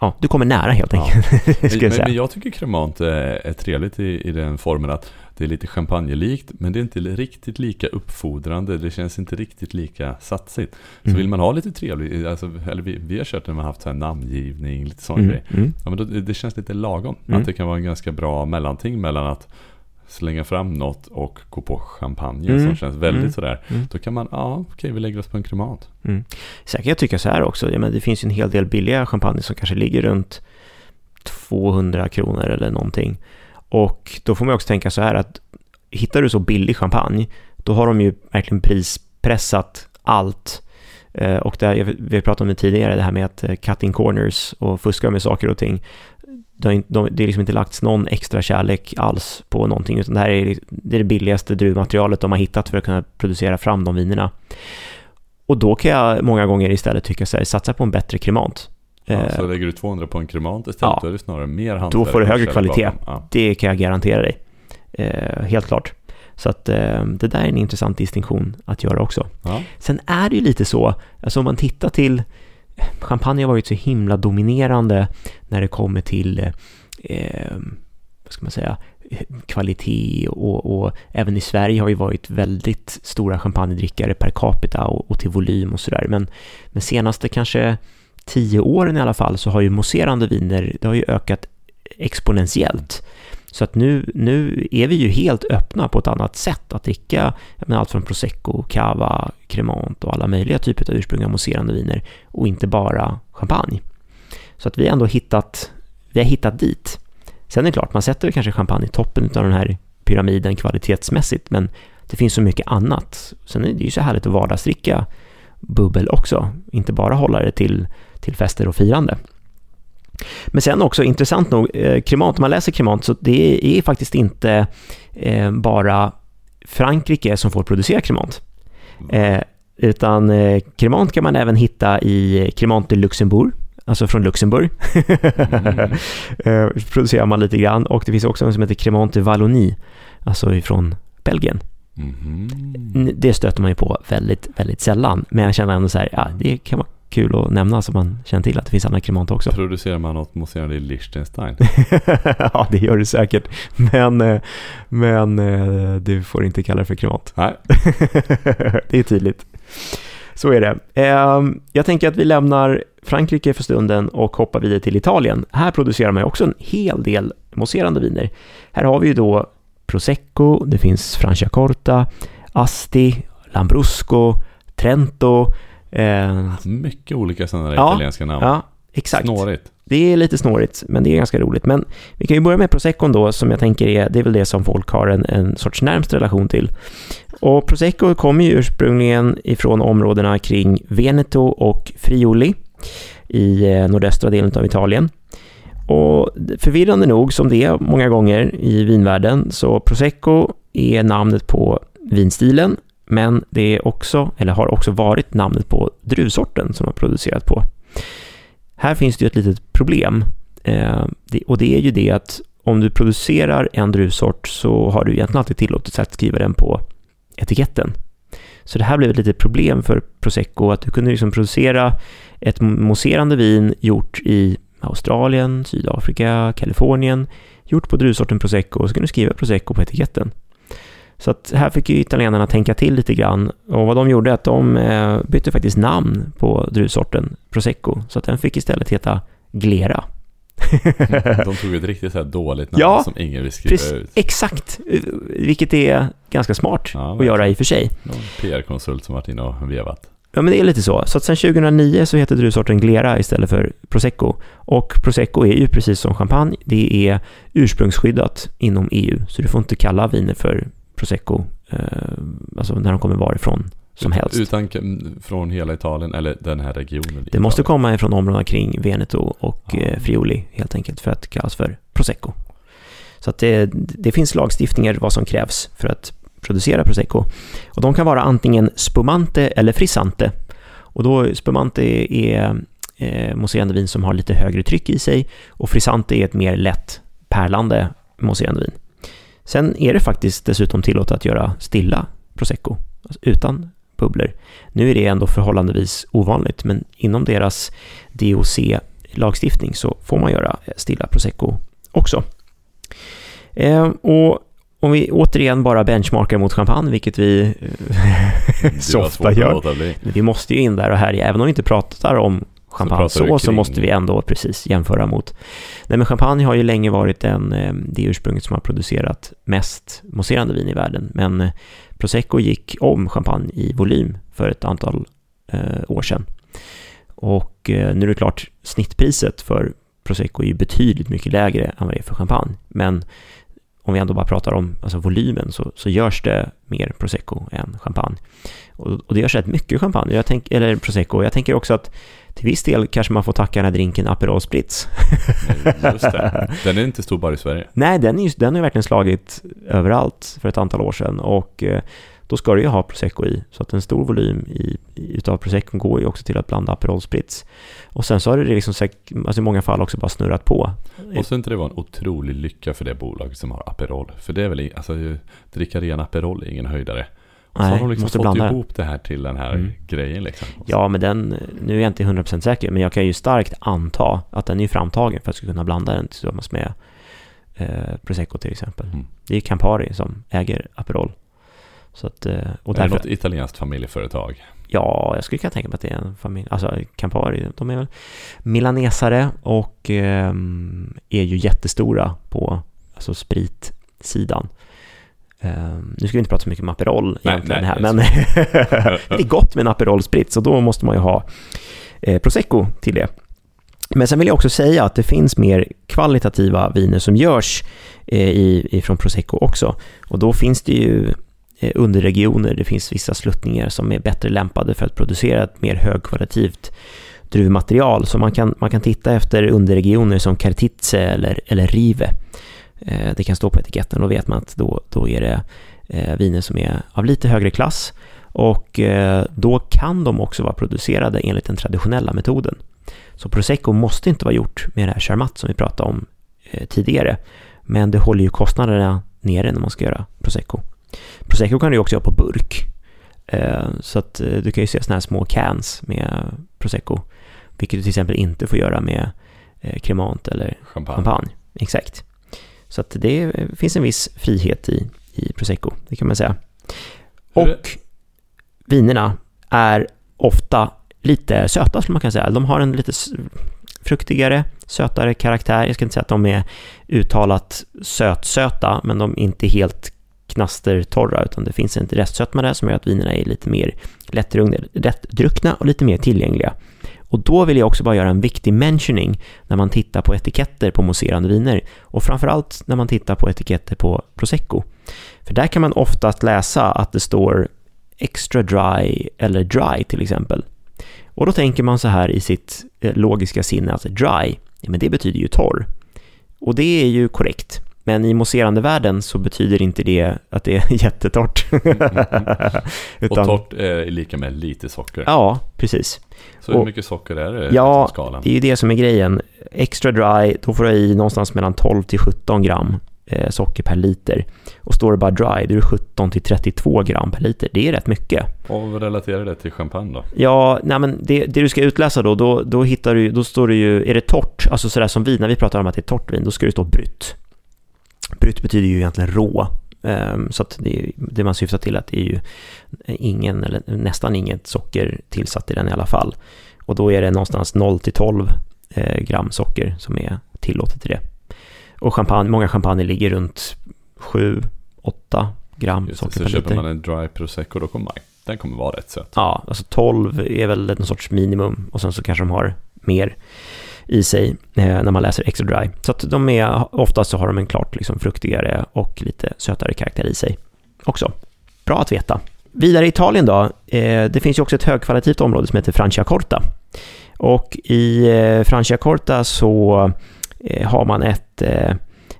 ja, du kommer nära helt enkelt. Ja. men, men, jag tycker Cremant är, är trevligt i, i den formen att det är lite champagnelikt, men det är inte riktigt lika uppfordrande. Det känns inte riktigt lika satsigt. Så mm. vill man ha lite trevligt, alltså, eller vi, vi har kört när man haft så här namngivning, lite sån mm. grej. Mm. Ja, men då, det känns lite lagom. Mm. Att det kan vara en ganska bra mellanting mellan att slänga fram något och gå på champagne mm. som känns väldigt mm. sådär. Mm. Då kan man, ja okej vi lägger oss på en kremat. Mm. Sen kan jag tycka så här också, ja, men det finns ju en hel del billiga champagne som kanske ligger runt 200 kronor eller någonting. Och då får man också tänka så här att hittar du så billig champagne, då har de ju verkligen prispressat allt. Eh, och det, vi har pratat om det tidigare, det här med att eh, cutting corners och fuska med saker och ting. Det har liksom inte lagts någon extra kärlek alls på någonting, utan det här är liksom- det, är det billigaste druvmaterialet de har hittat för att kunna producera fram de vinerna. Och då kan jag många gånger istället tycka så här, satsa på en bättre klimat. Ja, så eh, lägger du 200 på en kremant istället, ja, då är det snarare mer hantverk. Då får du högre kvalitet. Ja. Det kan jag garantera dig. Eh, helt klart. Så att eh, det där är en intressant distinktion att göra också. Ja. Sen är det ju lite så, alltså om man tittar till Champagne har varit så himla dominerande när det kommer till eh, vad ska man säga, kvalitet och, och, även i Sverige har vi varit väldigt stora champagnedrickare per capita och, och till volym och sådär. Men de senaste kanske tio åren i alla fall så har ju mousserande viner, det har ju ökat exponentiellt. Så att nu, nu är vi ju helt öppna på ett annat sätt att dricka menar, allt från prosecco, cava, cremant och alla möjliga typer av ursprungliga mousserande viner och inte bara champagne. Så att vi har ändå hittat, vi har hittat dit. Sen är det klart, man sätter kanske champagne i toppen av den här pyramiden kvalitetsmässigt, men det finns så mycket annat. Sen är det ju så härligt att vardagsdricka bubbel också, inte bara hålla det till till fester och firande. Men sen också intressant nog, eh, klimat, om man läser klimat så det är faktiskt inte eh, bara Frankrike som får producera klimat. Eh, utan klimat kan man även hitta i Klimat de Luxembourg, alltså från Luxemburg. mm. producerar man lite grann och det finns också en som heter Cremant de Wallonie, alltså ifrån Belgien. Mm. Det stöter man ju på väldigt, väldigt sällan, men jag känner ändå så här, ja, det kan vara kul att nämna så man känner till att det finns andra klimat också. Producerar man något mousserande i Liechtenstein? ja, det gör det säkert. Men, eh, men eh, du får inte kalla det för klimat. Nej. det är tydligt. Så är det. Ehm, jag tänker att vi lämnar Frankrike för stunden och hoppar vidare till Italien. Här producerar man också en hel del mousserande viner. Här har vi ju då Prosecco, det finns Franciacorta, Asti, Lambrusco, Trento, Eh, Mycket olika sådana ja, italienska namn. Ja, exakt. Snårigt. Det är lite snårigt, men det är ganska roligt. Men vi kan ju börja med Prosecco då, som jag tänker är, det är väl det som folk har en, en sorts närmst relation till. Och Prosecco kommer ju ursprungligen ifrån områdena kring Veneto och Friuli i eh, nordöstra delen av Italien. Och förvirrande nog, som det är många gånger i vinvärlden, så Prosecco är namnet på vinstilen men det är också, eller har också varit namnet på druvsorten som har producerat på. Här finns det ju ett litet problem eh, det, och det är ju det att om du producerar en druvsort så har du egentligen alltid tillåtelse att skriva den på etiketten. Så det här blev ett litet problem för Prosecco, att du kunde liksom producera ett mousserande vin gjort i Australien, Sydafrika, Kalifornien, gjort på druvsorten Prosecco och så kunde du skriva Prosecco på etiketten. Så att här fick ju italienarna tänka till lite grann och vad de gjorde är att de eh, bytte faktiskt namn på druvsorten Prosecco så att den fick istället heta Glera. De tog ett riktigt så här dåligt namn Ja, som ingen vill skriva Precis, ut. exakt, vilket är ganska smart Ja, att göra i och för sig. Någon PR-konsult som varit inne och vevat. Ja, men det är lite så. Så att sen 2009 så heter druvsorten Glera istället för Prosecco. Och Prosecco är ju precis som champagne, det är ursprungsskyddat inom EU. Så du får inte kalla viner för Prosecco, eh, alltså när de kommer varifrån som helst. Utan från hela Italien eller den här regionen. Det måste Italien. komma ifrån områdena kring Veneto och Ja. eh, Friuli helt enkelt för att kallas för Prosecco. Så att det, det finns lagstiftningar vad som krävs för att producera Prosecco. Och de kan vara antingen spumante eller frissante. Och då spumante är eh, mousserande vin som har lite högre tryck i sig och frissante är ett mer lätt pärlande mousserande vin. Sen är det faktiskt dessutom tillåtet att göra stilla Prosecco, alltså utan bubblor. Nu är det ändå förhållandevis ovanligt, men inom deras DOC-lagstiftning så får man göra stilla Prosecco också. Eh, och om vi återigen bara benchmarkar mot champagne, vilket vi eh, så ofta gör. vi måste ju in där och härja, även om vi inte pratar om champagne pratar så, måste vi ändå precis jämföra mot. Nej men champagne har ju länge varit den, eh, det ursprunget som har producerat mest mousserande vin i världen. Men eh, Prosecco gick om champagne i volym för ett antal eh, år sedan. Och eh, nu är det klart, snittpriset för Prosecco är ju betydligt mycket lägre än vad det är för champagne. Men om vi ändå bara pratar om alltså volymen så, så görs det mer Prosecco än champagne. Och, och det görs rätt mycket champagne, jag tänk, eller Prosecco. Jag tänker också att till viss del kanske man får tacka den här drinken Aperol Spritz. Just det. Den är inte stor bara i Sverige. Nej, den, är den har verkligen slagit överallt för ett antal år sedan och eh, då ska det ju ha Prosecco i. Så att en stor volym i, utav Prosecco går ju också till att blanda Aperol Spritz. Och sen så har det liksom alltså i många fall också bara snurrat på. Och så inte det var en otrolig lycka för det bolaget som har Aperol. För det är väl, alltså dricka ren Aperol är ingen höjdare. Och så Nej, har de liksom måste fått blanda. ihop det här till den här Mm. grejen liksom. Ja, men den, nu är jag inte 100% säker, men jag kan ju starkt anta att den är framtagen för att jag ska kunna blanda den tillsammans med eh, Prosecco till exempel. Mm. Det är Campari som äger Aperol. Så att, eh, och Är det något italienskt familjeföretag? ja, jag skulle kunna tänka mig att det är en familj, alltså Campari, de är väl milanesare och eh, är ju jättestora på alltså spritsidan. Eh, nu ska vi inte prata så mycket om Aperol egentligen nej, här, men det är gott med en Aperol Spritz och då måste man ju ha eh, Prosecco till det. Men sen vill jag också säga att det finns mer kvalitativa viner som görs eh, i, ifrån Prosecco också. Och då finns det ju eh, underregioner, det finns vissa sluttningar som är bättre lämpade för att producera ett mer högkvalitativt druvmaterial. Så man kan, man kan titta efter underregioner som Cartizze eller, eller Rive. Eh, det kan stå på etiketten, då vet man att då, då är det eh, viner som är av lite högre klass. Och eh, då kan de också vara producerade enligt den traditionella metoden. Så Prosecco måste inte vara gjort med det här Charmat som vi pratade om tidigare. Men det håller ju kostnaderna nere när man ska göra Prosecco. Prosecco kan du också göra på burk. Så att du kan ju se sådana här små cans med Prosecco. Vilket du till exempel inte får göra med Cremant eller Champagne? champagne. Exakt. Så att det finns en viss frihet i, i Prosecco, det kan man säga. Och vinerna är ofta lite söta skulle man kunna säga. De har en lite fruktigare, sötare karaktär. Jag ska inte säga att de är uttalat sötsöta, men de är inte helt knastertorra, utan det finns en restsötma där som gör att vinerna är lite mer lättdruckna och lite mer tillgängliga. Och då vill jag också bara göra en viktig mentioning när man tittar på etiketter på mousserande viner och framförallt när man tittar på etiketter på Prosecco. För där kan man oftast läsa att det står extra dry eller dry till exempel. Och då tänker man så här i sitt eh, logiska sinne att dry, ja, men det betyder ju torr. Och det är ju korrekt. Men i mousserande världen så betyder inte det att det är jättetort. Och torrt är lika med lite socker. Ja, precis. Så hur och- mycket socker är det Ja, liksom skalan? Det är ju det som är grejen. Extra dry, då får du i någonstans mellan 12 till 17 gram eh, socker per liter. Och står det bara dry, då är det 17 till 32 gram per liter. Det är rätt mycket. Och vad relaterar det till champagne då? Ja, nej men det, det du ska utläsa då, då, då hittar du, då står det ju, är det torrt, alltså sådär som vin, när vi pratar om att det är torrt vin, då ska det stå brytt. Brytt betyder ju egentligen rå, um, så att det, det man syftar till att det är ju ingen, eller nästan inget socker tillsatt i den i alla fall. Och då är det någonstans 0 till 12 eh, gram socker som är tillåtet i det. Och champagne, många champagne ligger runt 7-8 gram Just socker det, så per köper liter. man en dry prosecco då kommer man, den kommer vara rätt söt. Ja, alltså 12 är väl en sorts minimum och sen så kanske de har mer i sig eh, när man läser extra dry. Så att de är, oftast så har de en klart liksom fruktigare och lite sötare karaktär i sig också. Bra att veta. Vidare i Italien då, eh, det finns ju också ett högkvalitativt område som heter Franciacorta. Och i eh, Franciacorta så eh, har man ett, eh,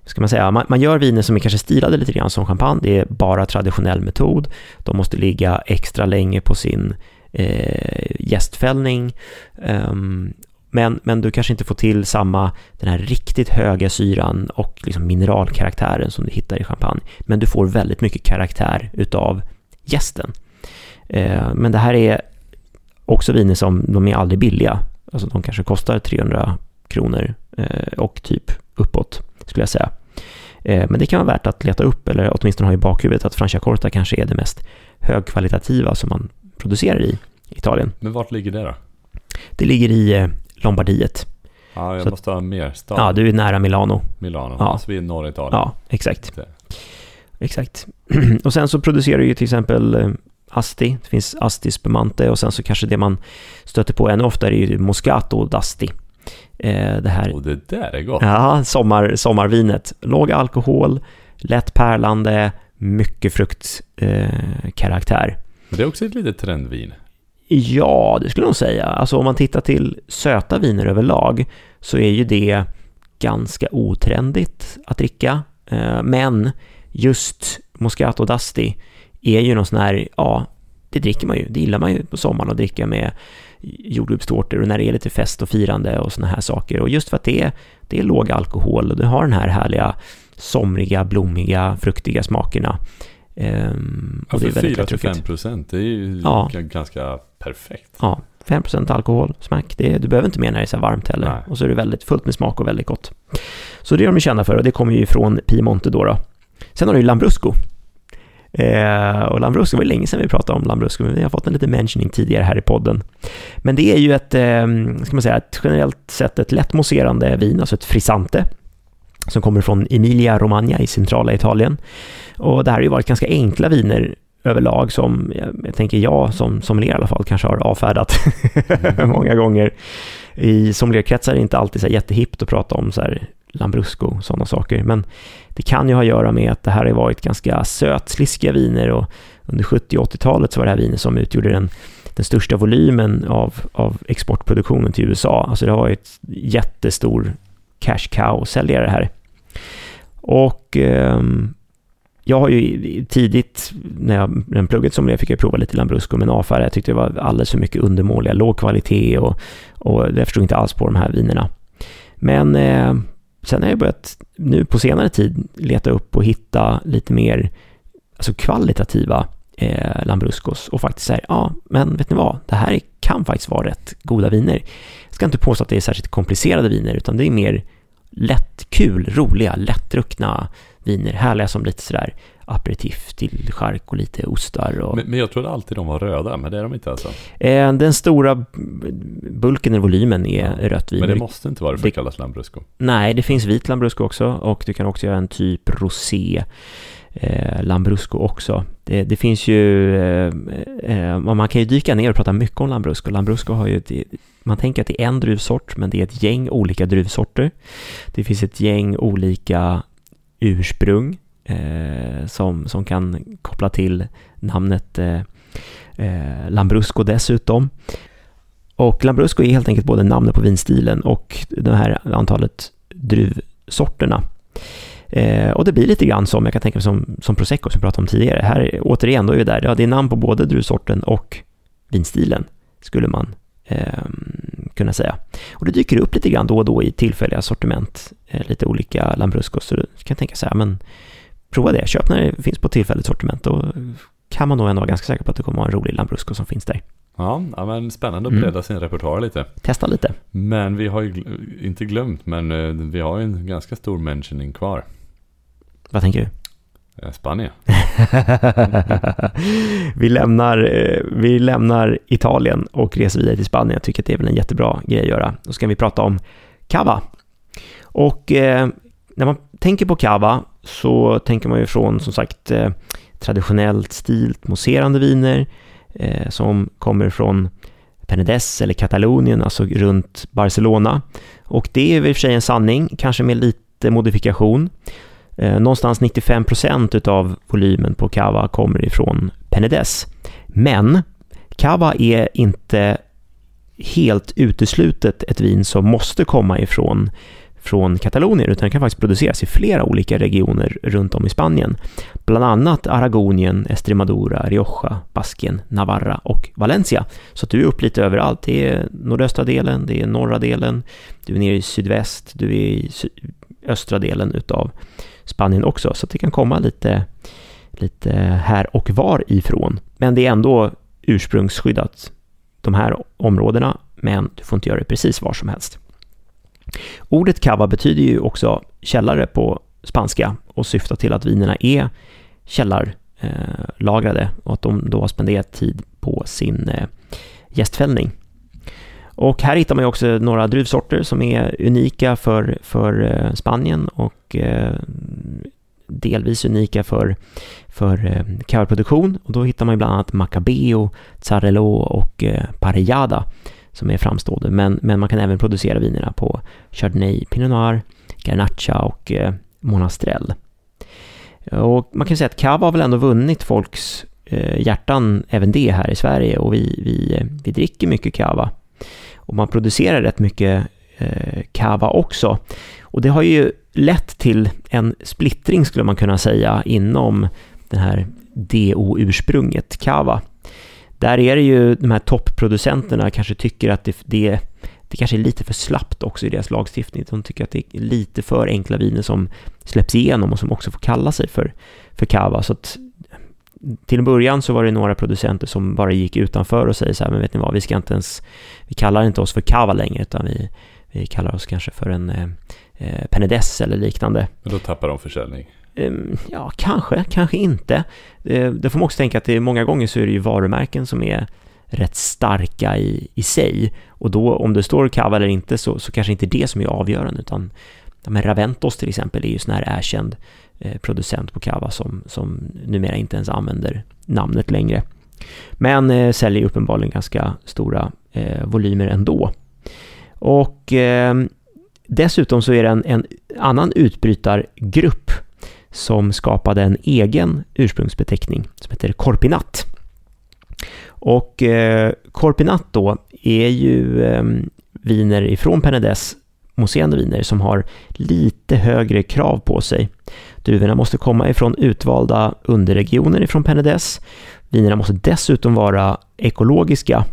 ska man säga, man, man gör viner som är kanske stilade lite grann som champagne. Det är bara traditionell metod. De måste ligga extra länge på sin eh, gästfällning. um, men, men du kanske inte får till samma, den här riktigt höga syran och liksom mineralkaraktären som du hittar i champagne. Men du får väldigt mycket karaktär utav gästen. Eh, men det här är också viner som, de är aldrig billiga. Alltså de kanske kostar 300 kronor eh, och typ uppåt, skulle jag säga. Eh, men det kan vara värt att leta upp, eller åtminstone ha i bakhuvudet att Franciacorta kanske är det mest högkvalitativa som man producerar i Italien. Men vart ligger det då? Det ligger i eh, Lombardiet. Ja, jag Så- måste ha mer stad. Ja, du är nära Milano. Milano. Ja. Alltså vi är i norra Italien. Ja, exakt. Det. Exakt. och sen så producerar ju till exempel eh, Asti, det finns Asti Spumante och sen så kanske det man stöter på ännu oftare är ju Moscato d'Asti. Eh, det här Och det där är gott. Ja, sommar, sommarvinet. Låg alkohol, lätt pärlande, mycket fruktkaraktär. Eh, det är också ett litet trendvin. Ja, det skulle jag nog säga. Alltså om man tittar till söta viner överlag så är ju det ganska otrendigt att dricka. Eh, men just Moscato d'Asti är ju någon sån här, ja, det dricker man ju. Det gillar man ju på sommaren att dricka med jordgubbstårtor och när det är lite fest och firande och såna här saker. Och just för att det är, det är låg alkohol och det har den här härliga somriga, blommiga, fruktiga smakerna. Ehm, Ja, och det är för väldigt lätt 4-5 drucket. procent, det är ju Ja. ganska perfekt. Ja, 5% alkohol, smack. Det, du behöver inte mer när det är så här varmt heller. Nej. Och så är det väldigt fullt med smak och väldigt gott. Så det är de kända för och det kommer ju från Piemonte då. då. Sen har du ju Lambrusco. Eh, och Lambrusco, var länge sedan vi pratade om Lambrusco, men vi har fått en liten mentioning tidigare här i podden. Men det är ju ett, eh, ska man säga, ett generellt sett ett lätt mousserande vin, alltså ett frisante, som kommer från Emilia Romagna i centrala Italien. Och det här har ju varit ganska enkla viner överlag som, jag, jag tänker jag som sommelier i alla fall, kanske har avfärdat många gånger. I sommelierkretsar är det inte alltid så jättehippt att prata om så här Lambrusco och sådana saker, men det kan ju ha att göra med att det här har varit ganska sötsliskiga viner och under 70 och 80-talet så var det här viner som utgjorde den, den största volymen av, av exportproduktionen till USA. Alltså det har varit jättestor cash cow-säljare här. Och eh, jag har ju tidigt, när jag när plugget som jag fick jag prova lite Lambrusco, men AFR. Jag tyckte det var alldeles för mycket undermåliga, låg kvalitet och, och jag förstod inte alls på de här vinerna. Men eh, sen har jag börjat nu på senare tid leta upp och hitta lite mer alltså kvalitativa eh, Lambruscos och faktiskt säga, ja, men vet ni vad, det här kan faktiskt vara rätt goda viner. Jag ska inte påstå att det är särskilt komplicerade viner, utan det är mer lätt, kul, roliga, lättdruckna viner, härliga som lite sådär aperitif till chark och lite ostar och Men, men jag trodde alltid de var röda, men det är de inte alltså. eh, den stora bulken i volymen är Ja, rött vin. Men det måste inte vara det för att kallas Lambrusco. Nej, det finns vit Lambrusco också och du kan också göra en typ rosé eh, Lambrusco också. Det, det finns ju, eh, eh, man kan ju dyka ner och prata mycket om Lambrusco. Lambrusco har ju, ett, man tänker att det är en druvsort, men det är ett gäng olika druvsorter. Det finns ett gäng olika ursprung eh, som, som kan koppla till namnet eh, eh, Lambrusco dessutom. Och Lambrusco är helt enkelt både namnet på vinstilen och det här antalet druvsorterna. Eh, och det blir lite grann som, jag kan tänka mig som, som prosecco som vi pratade om tidigare. Här återigen, då är vi där, ja det är namn på både druvsorten och vinstilen, skulle man eh, kunna säga. Och det dyker upp lite grann då och då i tillfälliga sortiment, eh, lite olika Lambruscos. Så du kan tänka så här, men prova det, köp när det finns på tillfälligt sortiment. Då kan man nog ändå vara ganska säker på att det kommer vara en rolig Lambrusco som finns där. Ja, ja men spännande att Mm. bredda sin repertoar lite. Testa lite. Men vi har ju inte glömt, men eh, vi har ju en ganska stor mentioning kvar. Vad tänker du? Eh, Spanien. vi, lämnar, eh, vi lämnar Italien och reser vidare till Spanien. Jag tycker att det är väl en jättebra grej att göra. Då ska vi prata om cava. Och eh, när man tänker på cava så tänker man ju från som sagt eh, traditionellt stilt mousserande viner eh, som kommer från Penedès eller Katalonien, alltså runt Barcelona. Och det är i och för sig en sanning, kanske med lite modifikation. Eh, någonstans 95% utav volymen på cava kommer ifrån Penedes. Men cava är inte helt uteslutet ett vin som måste komma ifrån från Katalonien, utan det kan faktiskt produceras i flera olika regioner runt om i Spanien. Bland annat Aragonien, Estremadura, Rioja, Baskien, Navarra och Valencia. Så att du är upp lite överallt. Det är nordöstra delen, det är norra delen, du är nere i sydväst, du är i sy- östra delen utav Spanien också. Så att det kan komma lite, lite här och var ifrån. Men det är ändå ursprungsskyddat, de här områdena, men du får inte göra det precis var som helst. Ordet cava betyder ju också källare på spanska och syftar till att vinerna är källarlagrade eh, och att de då har spenderat tid på sin eh, gästfällning. Och här hittar man ju också några druvsorter som är unika för, för eh, Spanien och eh, delvis unika för, för eh. Och då hittar man ju bland annat Macabeo, Zarello och eh, Parellada som är framstående. Men, men man kan även producera vinerna på Chardonnay, Pinot Noir, Garnacha och Monastrell. Och man kan säga att cava har väl ändå vunnit folks hjärtan, även det här i Sverige. Och vi, vi, vi dricker mycket cava. Och man producerar rätt mycket eh, cava också. Och det har ju lett till en splittring skulle man kunna säga inom den här DO-ursprunget cava. Där är det ju de här toppproducenterna kanske tycker att det, det, det kanske är lite för slappt också i deras lagstiftning. De tycker att det är lite för enkla viner som släpps igenom och som också får kalla sig för, för cava. Så att till en början så var det några producenter som bara gick utanför och säger så här, men vet ni vad, vi ska inte ens, vi kallar inte oss för cava längre, utan vi, vi kallar oss kanske för en eh, eh, Penedès eller liknande. Men då tappar de försäljning. Ehm, Ja, kanske, kanske inte. Eh, Det får man också tänka att det är många gånger så är det ju varumärken som är rätt starka i, i sig. Och då om det står Cava eller inte så, så kanske inte det som är avgörande utan ja, men Raventos till exempel är ju sån här erkänd Eh, producent på Cava som, som numera inte ens använder namnet längre. Men eh, säljer uppenbarligen ganska stora eh, volymer ändå. Och eh, dessutom så är det en, en annan utbrytargrupp som skapade en egen ursprungsbeteckning som heter Corpinat. Och eh, Corpinat då är ju eh, viner ifrån Penedès, mousserande viner, som har lite högre krav på sig. Druvorna måste komma ifrån utvalda underregioner ifrån Penedès. Vinerna måste dessutom vara ekologiska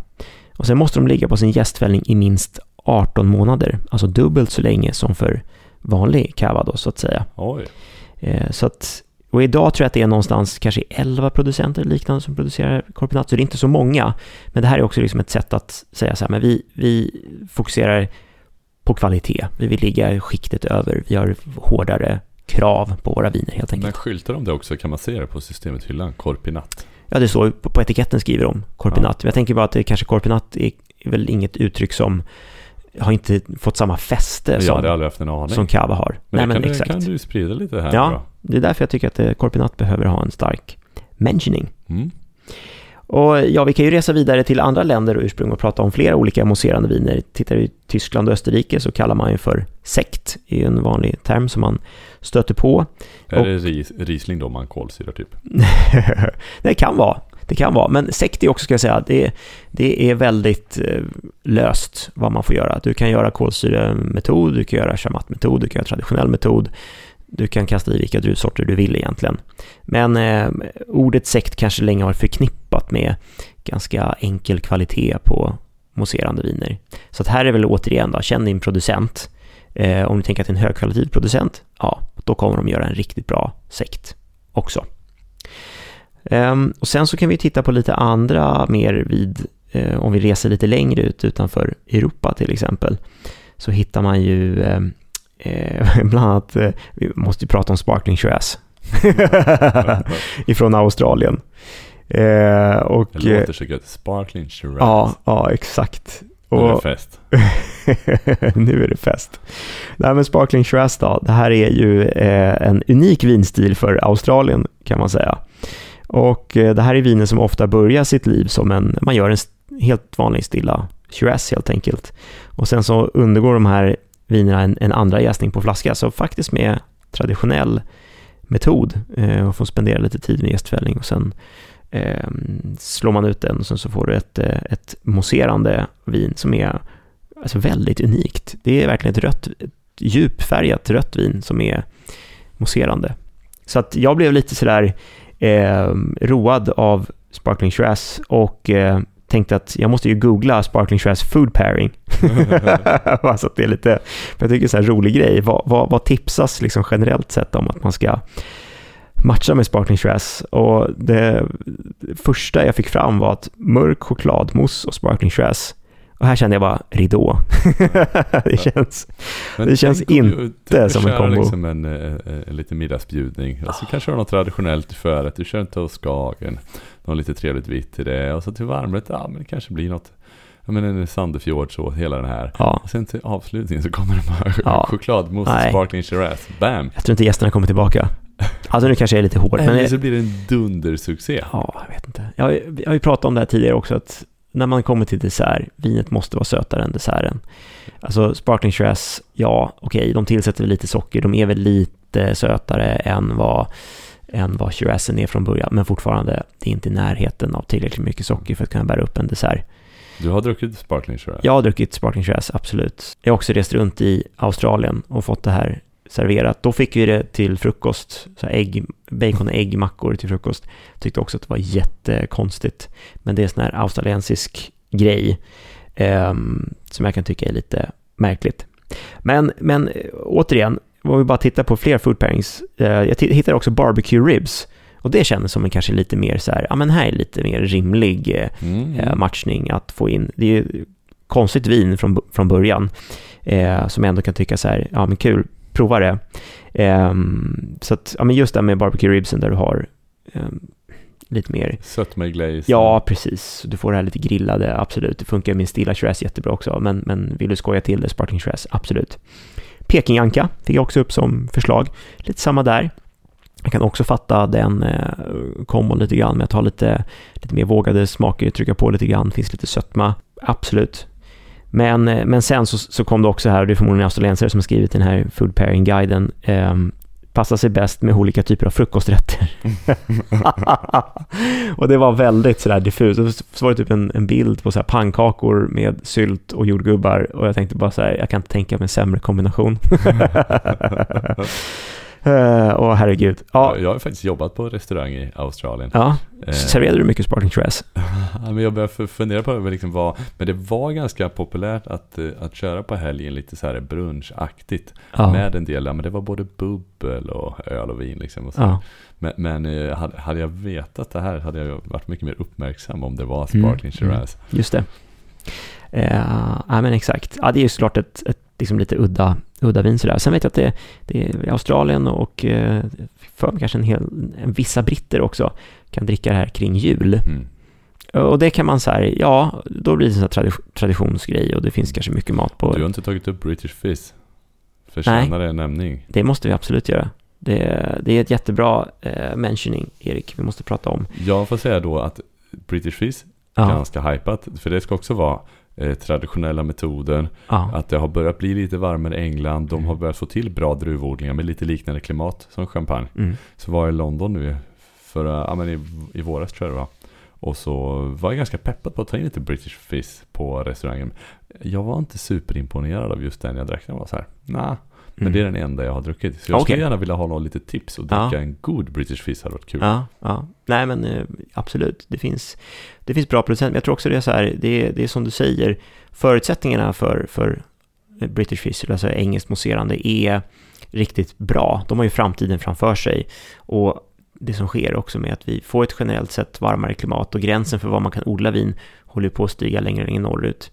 och sen måste de ligga på sin gästfällning i minst 18 månader, alltså dubbelt så länge som för vanlig cava då, så att säga. Oj. Eh, Så att, och idag tror jag att det är någonstans kanske 11 producenter liknande som producerar Corpinat, så det är inte så många. Men det här är också liksom ett sätt att säga så här, men vi, vi fokuserar på kvalitet. Vi vill ligga skiktet över. Vi har hårdare krav på våra viner helt Men enkelt. skyltar de det också? Kan man se det på systemet hyllan? Korpinatt? Ja, det står på, etiketten skriver de Corpinat. Jag tänker bara att det kanske Corpinat är, är väl inget uttryck som har inte fått samma fäste som, som Cava har. men Nej, men kan, exakt. Du, kan du sprida lite här Ja. då? Det är därför jag tycker att eh, Corpinat behöver ha en stark mentioning. Mm. Och ja, vi kan ju resa vidare till andra länder och ursprung och prata om flera olika mousserande viner. Tittar vi Tyskland och Österrike så kallar man ju för sekt. Det är ju en vanlig term som man stöter på. Är Och- det ris, Riesling då man kolsyrar typ? det kan vara. Det kan vara, men sekt är också, ska jag säga, det, det är väldigt eh, löst vad man får göra. Du kan göra kolsyremetod, du kan göra chamatmetod, du kan göra traditionell metod. Du kan kasta i vilka druvsorter du vill egentligen. Men eh, ordet sekt kanske länge har förknippat med ganska enkel kvalitet på, mousserande viner. Så att här är väl återigen då, känn din producent. Eh, om du tänker att det är en högkvalitativ producent, ja, då kommer de göra en riktigt bra sekt också. Um, och sen så kan vi titta på lite andra mer vid, eh, om vi reser lite längre ut utanför Europa till exempel, så hittar man ju ehm, eh, bland annat, eh, vi måste ju prata om Sparkling Shiraz ifrån Australien. Eh, och, det låter så gött, Sparkling Shiraz. Ja, ja exakt. Nu är det fest. nu är det fest. Här med Sparkling Shiraz då, det här är ju eh, en unik vinstil för Australien kan man säga. Och eh, det här är viner som ofta börjar sitt liv som en, man gör en helt vanlig stilla Shiraz helt enkelt. Och sen så undergår de här vinerna en, en andra jäsning på flaska, så faktiskt med traditionell metod eh, och får spendera lite tid med jästfällning, och sen eh, slår man ut den och sen så får du ett, eh, ett mousserande vin som är alltså väldigt unikt. Det är verkligen ett rött, ett djupfärgat rött vin som är mousserande. Så att jag blev lite sådär eh, road av Sparkling Shiraz och eh, tänkte att jag måste ju googla Sparkling Shiraz food pairing. alltså det är lite, jag tycker det är en rolig grej. Vad, vad, vad tipsas liksom generellt sett om att man ska matcha med Sparkling Shiraz? Och det första jag fick fram var att mörk chokladmousse och Sparkling Shiraz och här kände jag bara ridå. det känns, det känns inte som en kombo. liksom en, en, eh, en liten middagsbjudning. Och så oh. kanske du har något traditionellt till förrätt. Du kör en toastskagen. Något lite trevligt vitt till det. Och så till varmrätt, ja men det kanske blir något. Ja men en Sandefjord så, hela den här. Ja. Och sen till avslutningen så kommer det bara ja. chokladmousse sparkling Shiraz. Bam! Jag tror inte gästerna kommer tillbaka. Alltså nu kanske jag är lite hård. Eller så blir det en dundersuccé. Ja, jag vet inte. Jag, jag har ju pratat om det här tidigare också, att när man kommer till dessert, vinet måste vara sötare än desserten. Alltså sparkling Shiraz, ja okej, okay, de tillsätter lite socker, de är väl lite sötare än vad, än vad Shirazen är från början, men fortfarande, det är inte i närheten av tillräckligt mycket socker för att kunna bära upp en dessert. Du har druckit sparkling Shiraz? Jag har druckit sparkling Shiraz, absolut. Jag har också rest runt i Australien och fått det här serverat. Då fick vi det till frukost, så ägg, bacon och äggmackor till frukost. Tyckte också att det var jättekonstigt. Men det är en sån här australiensisk grej eh, som jag kan tycka är lite märkligt. Men, men återigen, om vi bara tittar på fler food pairings. Eh, jag hittade också barbecue ribs. Och det kändes som en kanske lite mer så här, ja men här är lite mer rimlig eh, mm. Eh, matchning att få in. Det är ju konstigt vin från, från början, eh, som jag ändå kan tycka så här, ja men kul, prova det. Um, så att, ja men just det med barbecue ribsen där du har um, lite mer... Sötma i glaze. Ja, precis. Du får det här lite grillade, absolut. Det funkar med en stilla Shiraz jättebra också, men, men vill du skoja till det, Sparkling Shiraz, absolut. Pekinganka fick jag också upp som förslag. Lite samma där. Jag kan också fatta den eh, kombon lite grann med att ha lite, lite mer vågade smaker, trycka på lite grann, finns lite sötma. Absolut. Men, eh, men sen så, så kom det också här, och det är förmodligen australiensare som har skrivit den här Food Pairing-guiden, eh, passar sig bäst med olika typer av frukosträtter. och det var väldigt sådär diffust. Så var det typ en, en bild på så pannkakor med sylt och jordgubbar och jag tänkte bara så här, jag kan inte tänka mig en sämre kombination. Uh, åh herregud. Ja. Jag har faktiskt jobbat på restaurang i Australien. Ja. Uh, Serverade du mycket Sparkling men jag började fundera på liksom vad, men det var ganska populärt att, eh, att köra på helgen lite så här brunchaktigt. Ja. Med en del, men det var både bubbel och öl och vin liksom. Och så. Ja. Men, men hade jag vetat det här hade jag varit mycket mer uppmärksam om det var mm, Sparkling mm, Shiraz. Just det. Uh, ja men exakt. Ja det är ju såklart ett, ett liksom lite udda, udda vin sådär. Sen vet jag att det, det är Australien och eh, för kanske en hel, en, vissa britter också kan dricka det här kring jul. Mm. Och det kan man säga, ja, då blir det en sån traditionsgrej och det finns kanske mycket mat på. Du har inte tagit upp British Fizz? Förtjänar det en nämning? Det måste vi absolut göra. Det, det är ett jättebra eh, mentioning, Erik, vi måste prata om. Jag får säga då att British Fizz, ja. ganska hypat, för det ska också vara eh, traditionella metoden. Ja. Att det har börjat bli lite varmare i England. De har börjat få till bra druvodlingar med lite liknande klimat som champagne. Mm. Så var i London nu för, ja, men i, i våras tror jag det var. Och så var jag ganska peppad på att ta in lite British Fizz på restaurangen. Jag var inte superimponerad av just den jag drack. Den var så här, nah. Men Mm. det är den enda jag har druckit. Så jag Okej. skulle gärna vilja ha något lite tips och dricka Ja. en god British Fizz hade varit kul. Ja, ja. Nej men eh, absolut, det finns, det finns bra producenter. Men jag tror också det är så här, det är, det är som du säger, förutsättningarna för, för British Fizz, alltså engelskt mousserande, är riktigt bra. De har ju framtiden framför sig. Och det som sker också med att vi får ett generellt sett varmare klimat och gränsen för vad man kan odla vin håller på att stiga längre och längre norrut.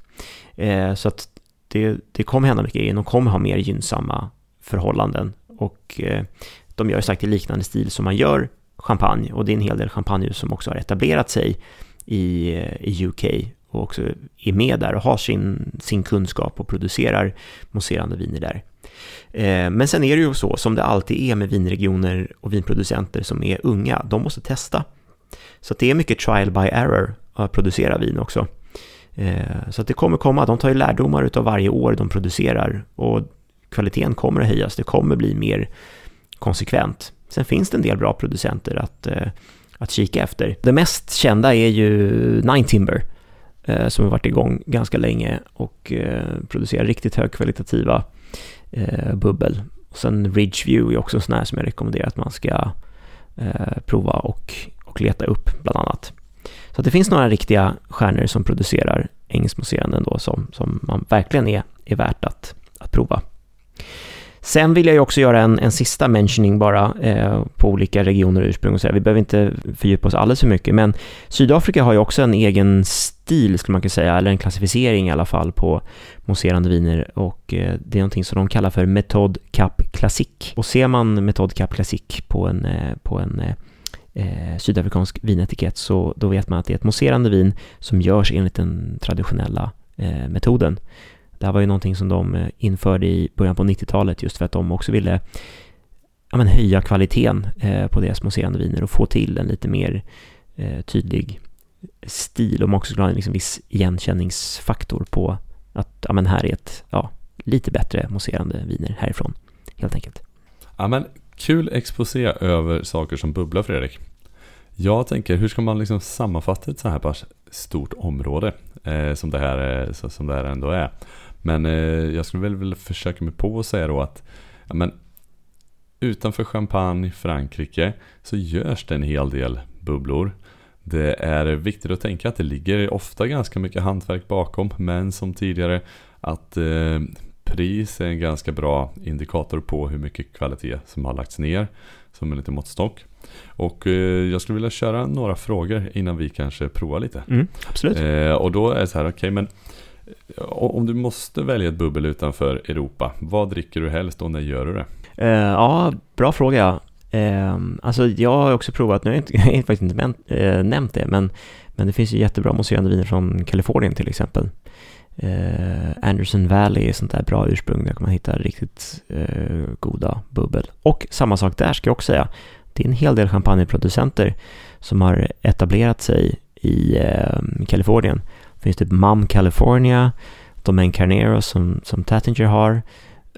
Eh, så att det, det kommer hända mycket grejer. De kommer ha mer gynnsamma förhållanden. Och eh, de gör sagt i liknande stil som man gör champagne. Och det är en hel del champagnehus som också har etablerat sig i, eh, i UK och också är med där och har sin, sin kunskap och producerar mousserande viner där. Eh, Men sen är det ju så, som det alltid är med vinregioner och vinproducenter som är unga, de måste testa. Så det är mycket trial by error att producera vin också. Eh, så att det kommer komma, de tar ju lärdomar utav varje år de producerar och kvaliteten kommer att höjas, det kommer bli mer konsekvent. Sen finns det en del bra producenter att, eh, att kika efter. Det mest kända är ju Nine Timber eh, som har varit igång ganska länge och producerar riktigt högkvalitativa bubbel. Och sen Ridgeview är också en sån här som jag rekommenderar att man ska prova och, och leta upp bland annat. Så att det finns några riktiga stjärnor som producerar engelskmousserande ändå som, som man verkligen är, är värt att, att prova. Sen vill jag ju också göra en, en sista mentioning bara eh, på olika regioner och ursprung och så. Vi behöver inte fördjupa oss alldeles för mycket, men Sydafrika har ju också en egen stil skulle man kunna säga, eller en klassificering i alla fall på mousserande viner och eh, det är någonting som de kallar för Metod Cap Classique. Och ser man Metod Cap Classique på en, eh, på en eh, eh, sydafrikansk vinetikett så då vet man att det är ett mousserande vin som görs enligt den traditionella eh, metoden. Det här var ju någonting som de eh, införde i början på 90-talet just för att de också ville ja, men höja kvaliteten eh, på deras mousserande viner och få till en lite mer eh, tydlig stil och man också skulle ha en liksom viss igenkänningsfaktor på att ja, men här är ett ja, lite bättre mousserande viner härifrån helt enkelt. Ja men kul exposé över saker som bubblar Fredrik. Jag tänker, hur ska man liksom sammanfatta ett så här pass stort område eh, som, det här, eh, som det här ändå är? Men eh, jag skulle väl vilja försöka mig på att säga då att ja, men, utanför Champagne, Frankrike, så görs det en hel del bubblor. Det är viktigt att tänka att det ligger ofta ganska mycket hantverk bakom, men som tidigare att eh, pris är en ganska bra indikator på hur mycket kvalitet som har lagts ner som en liten måttstock. Och eh, jag skulle vilja köra några frågor innan vi kanske provar lite. Mm, absolut. Eh, och då är det så här, okej men eh, om du måste välja ett bubbel utanför Europa, vad dricker du helst och när gör du det? Eh, ja, bra fråga. Eh, alltså jag har också provat, nu har jag, inte, jag har faktiskt inte men, eh, nämnt det, men, men det finns ju jättebra mousserande viner från Kalifornien till exempel. Eh, Anderson Valley är sånt där bra ursprung, där kan man hitta riktigt goda bubbel. Och samma sak där ska jag också säga, det är en hel del champagneproducenter som har etablerat sig i eh, Kalifornien. Det finns typ Mum California, Domaine Carnero som, som Tattinger har,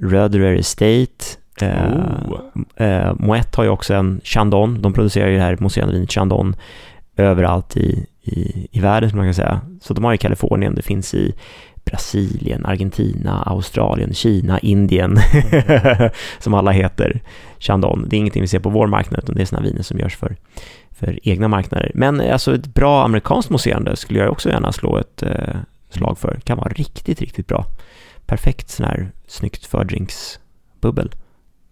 Röderer Estate, eh, Oh. eh, Moet har ju också en Chandon, de producerar ju det här mousserande vinet Chandon överallt i, i, i världen som man kan säga. Så de har ju Kalifornien, det finns i Brasilien, Argentina, Australien, Kina, Indien, som alla heter Chandon. Det är ingenting vi ser på vår marknad, utan det är sådana viner som görs för, för egna marknader. Men eh, alltså ett bra amerikanskt mousserande skulle jag också gärna slå ett eh, slag för. Kan vara riktigt, riktigt bra. Perfekt sån här snyggt fördrinksbubbel.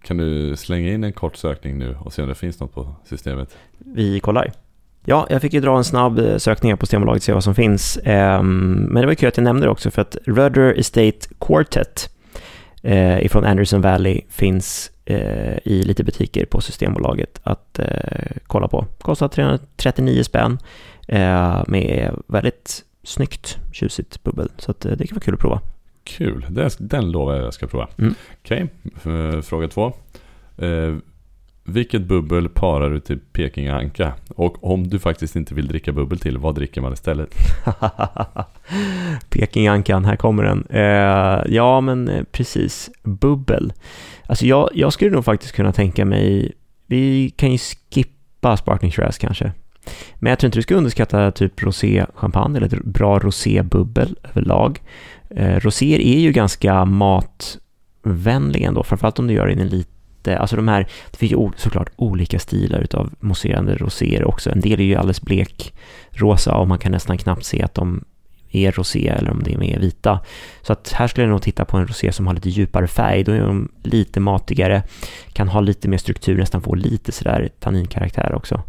Kan du slänga in en kort sökning nu och se om det finns något på systemet? Vi kollar. Ja, jag fick ju dra en snabb eh, sökning på Systembolaget och se vad som finns. Ehm, men det var kul att jag nämnde det också för att Rudder Estate Quartet eh, ifrån Anderson Valley finns eh, i lite butiker på Systembolaget att kolla på. Kostar 339 spänn med väldigt snyggt, tjusigt bubbel. Så att, det kan vara kul att prova. Kul, det, den lovar jag jag ska prova. Mm. Okej, f- fråga två. Vilket bubbel parar du till Pekinganka? Och om du faktiskt inte vill dricka bubbel till, vad dricker man istället? Pekingankan, här kommer den. Eh, ja, men eh, precis. Bubbel. Alltså jag, jag skulle nog faktiskt kunna tänka mig, vi kan ju skippa Sparkling Shiraz kanske. Men jag tror inte du ska underskatta typ rosé champagne eller ett bra rosé bubbel överlag. Eh, roséer är ju ganska matvänliga ändå, framförallt om du gör det i en liten inte, alltså de här, det finns ju såklart olika stilar utav mousserande roséer också. En del är ju alldeles blekrosa och man kan nästan knappt se att de är rosé eller om de är vita. Så att här skulle jag nog titta på en rosé som har lite djupare färg, då är de lite matigare, kan ha lite mer struktur, nästan få lite sådär tanninkaraktär också.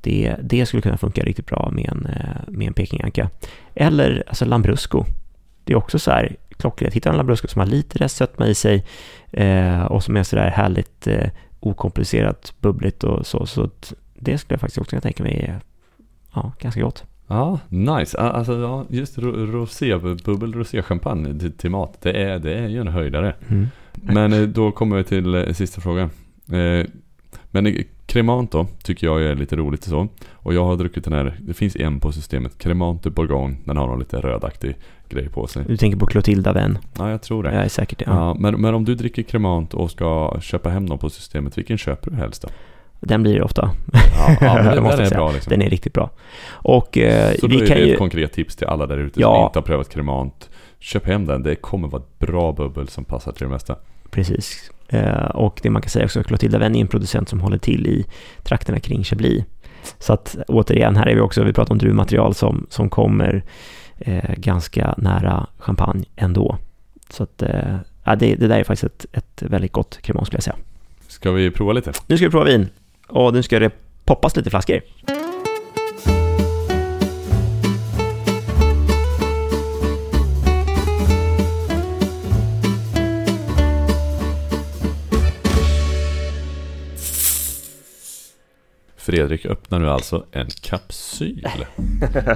Det, det skulle kunna funka riktigt bra med en, eh, med en Pekinganka. Eller alltså Lambrusco. Det är också så här klockrent. Hitta en Lambrusco som har lite restsötma i sig eh, och som är sådär härligt eh, okomplicerat, bubbligt och så. Så det skulle jag faktiskt också kunna tänka mig är ja, ganska gott. Ja, nice. Alltså, ja, just rosé, bubbel roséchampagne till, till mat, det är, det är ju en höjdare. Mm. Men eh, då kommer vi till eh, sista frågan. Eh, men Cremant då, tycker jag är lite roligt och så. Och jag har druckit den här, det finns en på systemet, Cremant de Bourgogne. Den har någon lite rödaktig grej på sig. Du tänker på Clotilda Vän? Ja, jag tror det. Jag är säkert det. Ja. ja. men, men om du dricker Cremant och ska köpa hem dem på systemet, vilken köper du helst då? Den blir det ofta. Ja, ja men den, är bra liksom. Den är riktigt bra. Och eh, Så vi då är kan det ju... ett konkret tips till alla där ute ja. som inte har prövat Cremant. Köp hem den, det kommer vara ett bra bubbel som passar till det mesta. Precis. Eh, och det man kan säga också att Clotilda Venn är en producent som håller till i trakterna kring Chablis. Så att återigen, här är vi också, vi pratar om druvmaterial som, som kommer eh, ganska nära champagne ändå. Så att eh, det, det där är faktiskt ett, ett väldigt gott kremant skulle jag säga. Ska vi prova lite? Nu ska vi prova vin och nu ska det poppas lite flaskor. Fredrik öppnar nu alltså en kapsyl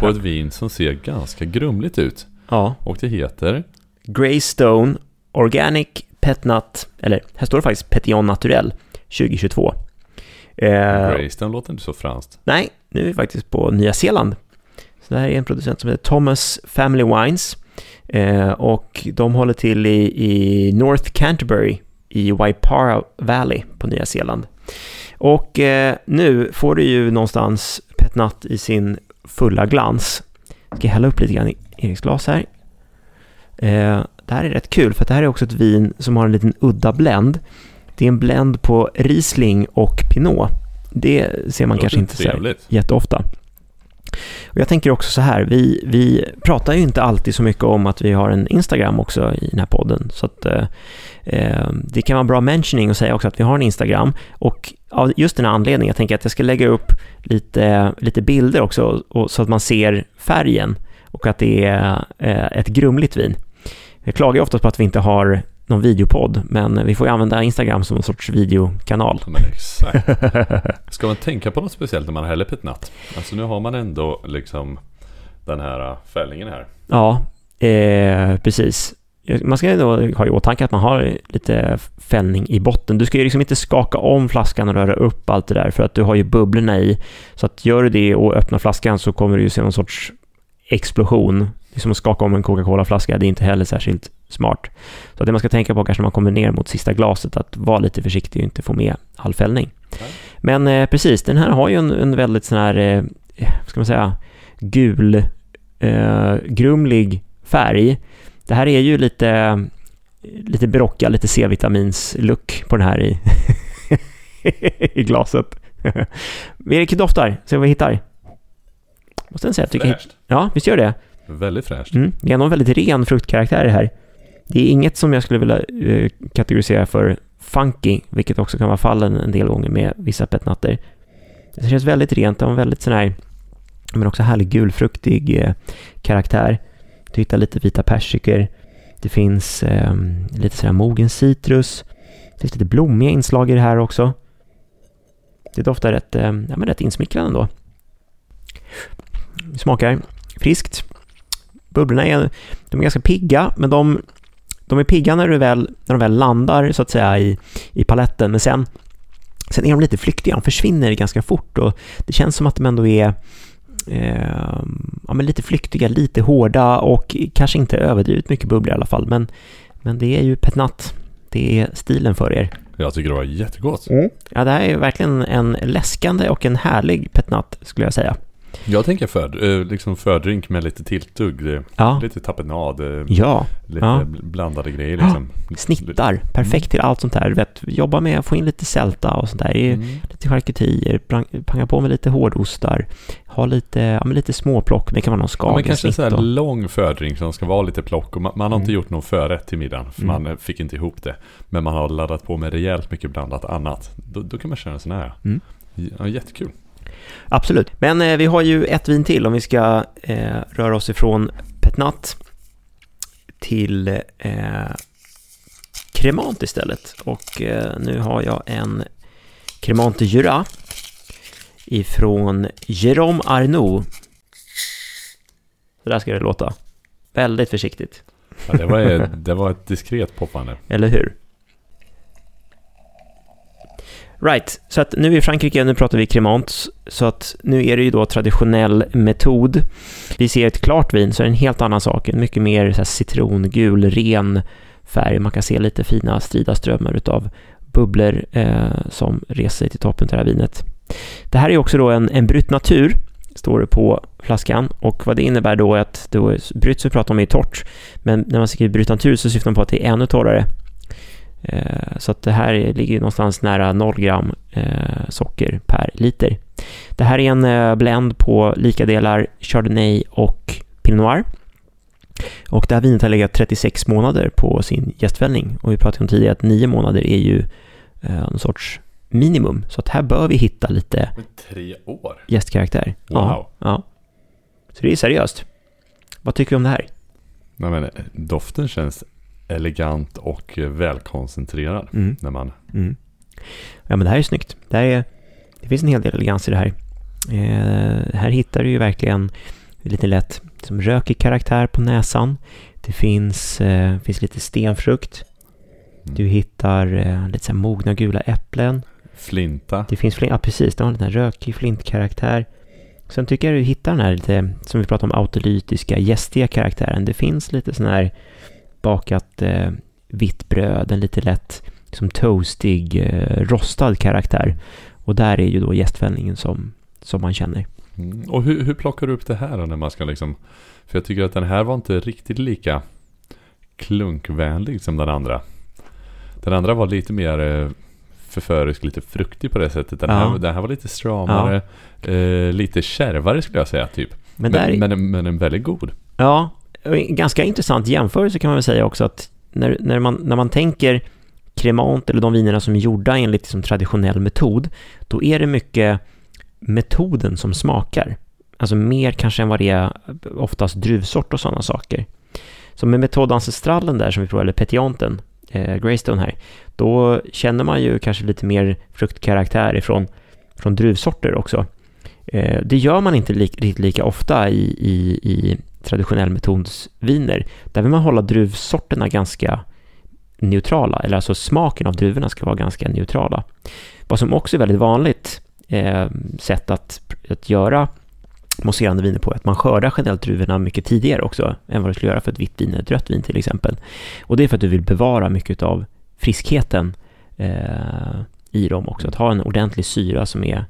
på ett vin som ser ganska grumligt ut. Ja. Och det heter? Greystone Organic Petnat, eller här står det faktiskt Petillon Naturel 2022. Eh, Greystone låter inte så franskt. Nej, nu är vi faktiskt på Nya Zeeland. Så det här är en producent som heter Thomas Family Wines. Eh, och de håller till i, i North Canterbury i Waipara Valley på Nya Zeeland. Och eh, nu får du ju någonstans Petnat i sin fulla glans. Jag ska hälla upp lite grann i Eriks glas här. Eh, det här är rätt kul för det här är också ett vin som har en liten udda blend. Det är en blend på Riesling och Pinot. Det ser man det kanske inte så jätteofta. Och jag tänker också så här, vi, vi pratar ju inte alltid så mycket om att vi har en Instagram också i den här podden. Så att eh, eh, det kan vara bra mentioning att säga också att vi har en Instagram. Och av just den här anledningen, jag tänker att jag ska lägga upp lite, lite bilder också och, så att man ser färgen och att det är eh, ett grumligt vin. Jag klagar ofta på att vi inte har någon videopodd, men vi får ju använda Instagram som en sorts videokanal. Men exakt. Ska man tänka på något speciellt när man häller petnat? Alltså nu har man ändå liksom den här äh, fällningen här. Ja, eh, precis. Man ska då ha i åtanke att man har lite fällning i botten. Du ska ju liksom inte skaka om flaskan och röra upp allt det där för att du har ju bubblorna i. Så att gör du det och öppnar flaskan så kommer du ju se någon sorts explosion det är som att skaka om en Coca-Cola-flaska, det är inte heller särskilt smart. Så det man ska tänka på kanske när man kommer ner mot sista glaset, att vara lite försiktig och inte få med all fällning. Men eh, precis, den här har ju en, en väldigt sån här, eh, ska man säga, gul, eh, grumlig färg. Det här är ju lite, lite brocka, lite C-vitamins-look på den här i, i glaset. Erik doftar, se vad vi hittar. Måste jag säga, tycker, ja, visst gör det? Väldigt fräscht. Mm, det är någon väldigt ren fruktkaraktär här. Det är inget som jag skulle vilja eh, kategorisera för funky, vilket också kan vara fallen en del gånger med vissa petnatter. Det känns väldigt rent, det har en väldigt sån här, men också härlig gulfruktig eh, karaktär. Du hittar lite vita persikor. Det finns eh, lite sådär mogen citrus. Det finns lite blommiga inslag i det här också. Det doftar rätt, ehm, ja, men rätt insmickrande ändå. Smakar friskt. Bubblorna är, de är ganska pigga, men de, de är pigga när, du väl, när de väl landar så att säga i, i paletten, men sen, sen är de lite flyktiga, de försvinner ganska fort och det känns som att de ändå är eh, ja, men lite flyktiga, lite hårda och kanske inte överdrivet mycket bubblor i alla fall, men, men det är ju petnat. Det är stilen för er. Jag tycker det var jättegott. Mm. Ja, det här är verkligen en läskande och en härlig petnat skulle jag säga. Jag tänker för, eh, liksom fördrink med lite tilltugg. det- Ja, Lite tapenad, eh, ja. lite ja. blandade grejer liksom. Snittar, perfekt till allt sånt här. Vet, jobba med att få in lite sälta och sånt där. Mm. Lite charkuterier, prang- panga på med lite hårdostar, ha lite, ja, men lite småplock, det kan vara någon Ja, men kanske skaldjurssnitt. så här och- lång fördrink som ska vara lite plock. Och man, man har inte Mm. gjort någon förrätt till middagen. För Mm. man eh, fick inte ihop det. Men man har laddat på med rejält mycket blandat annat. Då, då kan man köra en sån här. Mm. Ja, jättekul. Absolut. Men eh, vi har ju ett vin till om vi ska eh, röra oss ifrån Petnat till eh, Cremant istället. Och eh, nu har jag en Cremant Jura ifrån Jérôme Arnoux. Så där ska det låta. Väldigt försiktigt, Ja, det, var, det var ett diskret poppande. eller hur? Right, så att nu i Frankrike, nu pratar vi Cremant, så att nu är det ju då traditionell metod. Vi ser ett klart vin så är det en helt annan sak, en mycket mer så här citrongul, ren färg. Man kan se lite fina strida strömmar utav bubblor eh, som reser sig till toppen till det här vinet. Det här är också då en, en brytt natur, står det på flaskan. Och vad det innebär då är att då brytt som vi pratar om är torrt, men när man skriver brytt natur så syftar man på att det är ännu torrare. Eh, Så att det här är- ligger någonstans nära 0 gram eh, socker per liter. Det här är en eh, blend på lika delar Chardonnay och Pinot Noir. Och det här vinet har legat 36 månader på sin gästfällning. Och vi pratade om tidigare att 9 månader är ju någon sorts minimum. Så att här bör vi hitta lite Tre år? gästkaraktär. Wow. Ja, ja. Så det är seriöst. Vad tycker vi om det här? Nej, men, doften känns elegant och välkoncentrerad. Mm. När man, Mm. Ja, men det här är snyggt. Det, här är, det finns en hel del elegans i det här. Eh, här hittar du ju verkligen lite lätt som rökig karaktär på näsan. Det finns, eh, finns lite stenfrukt. Du hittar eh, lite så här mogna gula äpplen. flinta. Det finns flint, ja precis, det har en rökig flintkaraktär. Sen tycker jag du hittar den här lite, som vi pratade om, autolytiska, gästiga karaktären. Det finns lite sån här bakat eh, vitt bröd, en lite lätt som toastig, eh, rostad karaktär. Och där är ju då gästfällningen som, som man känner. Mm. Och hur, hur plockar du upp det här då när man ska liksom... För jag tycker att den här var inte riktigt lika klunkvänlig som den andra. Den andra var lite mer eh, förförisk, lite fruktig på det sättet. Den, Ja. här, den här var lite stramare, eh, lite kärvare skulle jag säga typ. Men, Men, där, men, men, men en väldigt god. Ja, ganska intressant jämförelse kan man väl säga också att när, när, man, när man tänker Cremant eller de vinerna som är gjorda enligt liksom traditionell metod, då är det mycket metoden som smakar. Alltså mer kanske än vad det är oftast druvsort och sådana saker. Så med metodancestrallen där som vi provar, eller petianten, eh, Greystone här, då känner man ju kanske lite mer fruktkaraktär ifrån från druvsorter också. Eh, det gör man inte li- riktigt lika ofta i, i, i traditionell metodsviner, Där vill man hålla druvsorterna ganska neutrala, eller alltså smaken av druvorna ska vara ganska neutrala. Vad som också är väldigt vanligt eh, sätt att, att göra mousserande viner på är att man skördar generellt druvorna mycket tidigare också än vad du skulle göra för ett vitt vin eller ett rött vin till exempel. Och det är för att du vill bevara mycket av friskheten eh, i dem också. Att ha en ordentlig syra som är,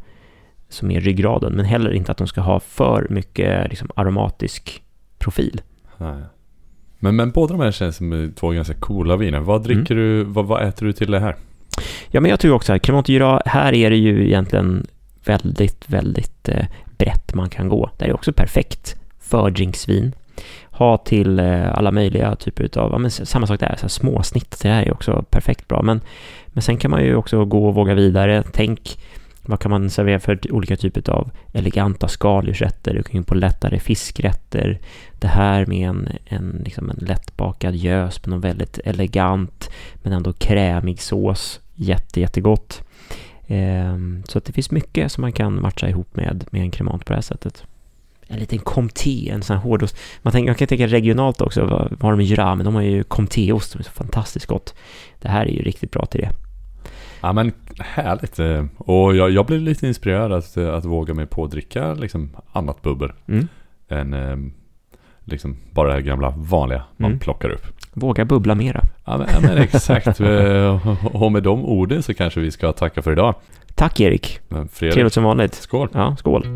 som är ryggraden, men heller inte att de ska ha för mycket liksom, aromatisk profil. Nej. Men, men båda de här känns som två ganska coola viner. Vad dricker du, vad, vad äter du till det här? Ja, men jag tror också att Cremant Jura, här är det ju egentligen väldigt, väldigt eh, brett man kan gå. Det är också perfekt fördrinksvin. Ha till eh, alla möjliga typer av, ja, men samma sak där, så här småsnitt, det här är också perfekt bra. Men, men sen kan man ju också gå och våga vidare. Tänk, vad kan man servera för olika typer av eleganta skaldjursrätter? Du kan gå in på lättare fiskrätter. Det här med en, en, liksom en lättbakad gös med någon väldigt elegant men ändå krämig sås. Jätte, jättegott. Eh, så att det finns mycket som man kan matcha ihop med, med en kremant på det här sättet. En liten comté, en sån här hårdost. Man, tänker, man kan tänka regionalt också, vad, vad har de i Jura? Men de har ju comtéost som är så fantastiskt gott. Det här är ju riktigt bra till det. Ja men härligt. Och jag, jag blev lite inspirerad att, att våga mig på att dricka liksom annat bubbel. Mm. Än eh, liksom bara det här gamla vanliga man Mm. plockar upp. Våga bubbla mera. Ja men, ja, men exakt. Eh, Och med de orden så kanske vi ska tacka för idag. Tack Erik. Fredrik, Trevligt som vanligt. skål. Ja, skål.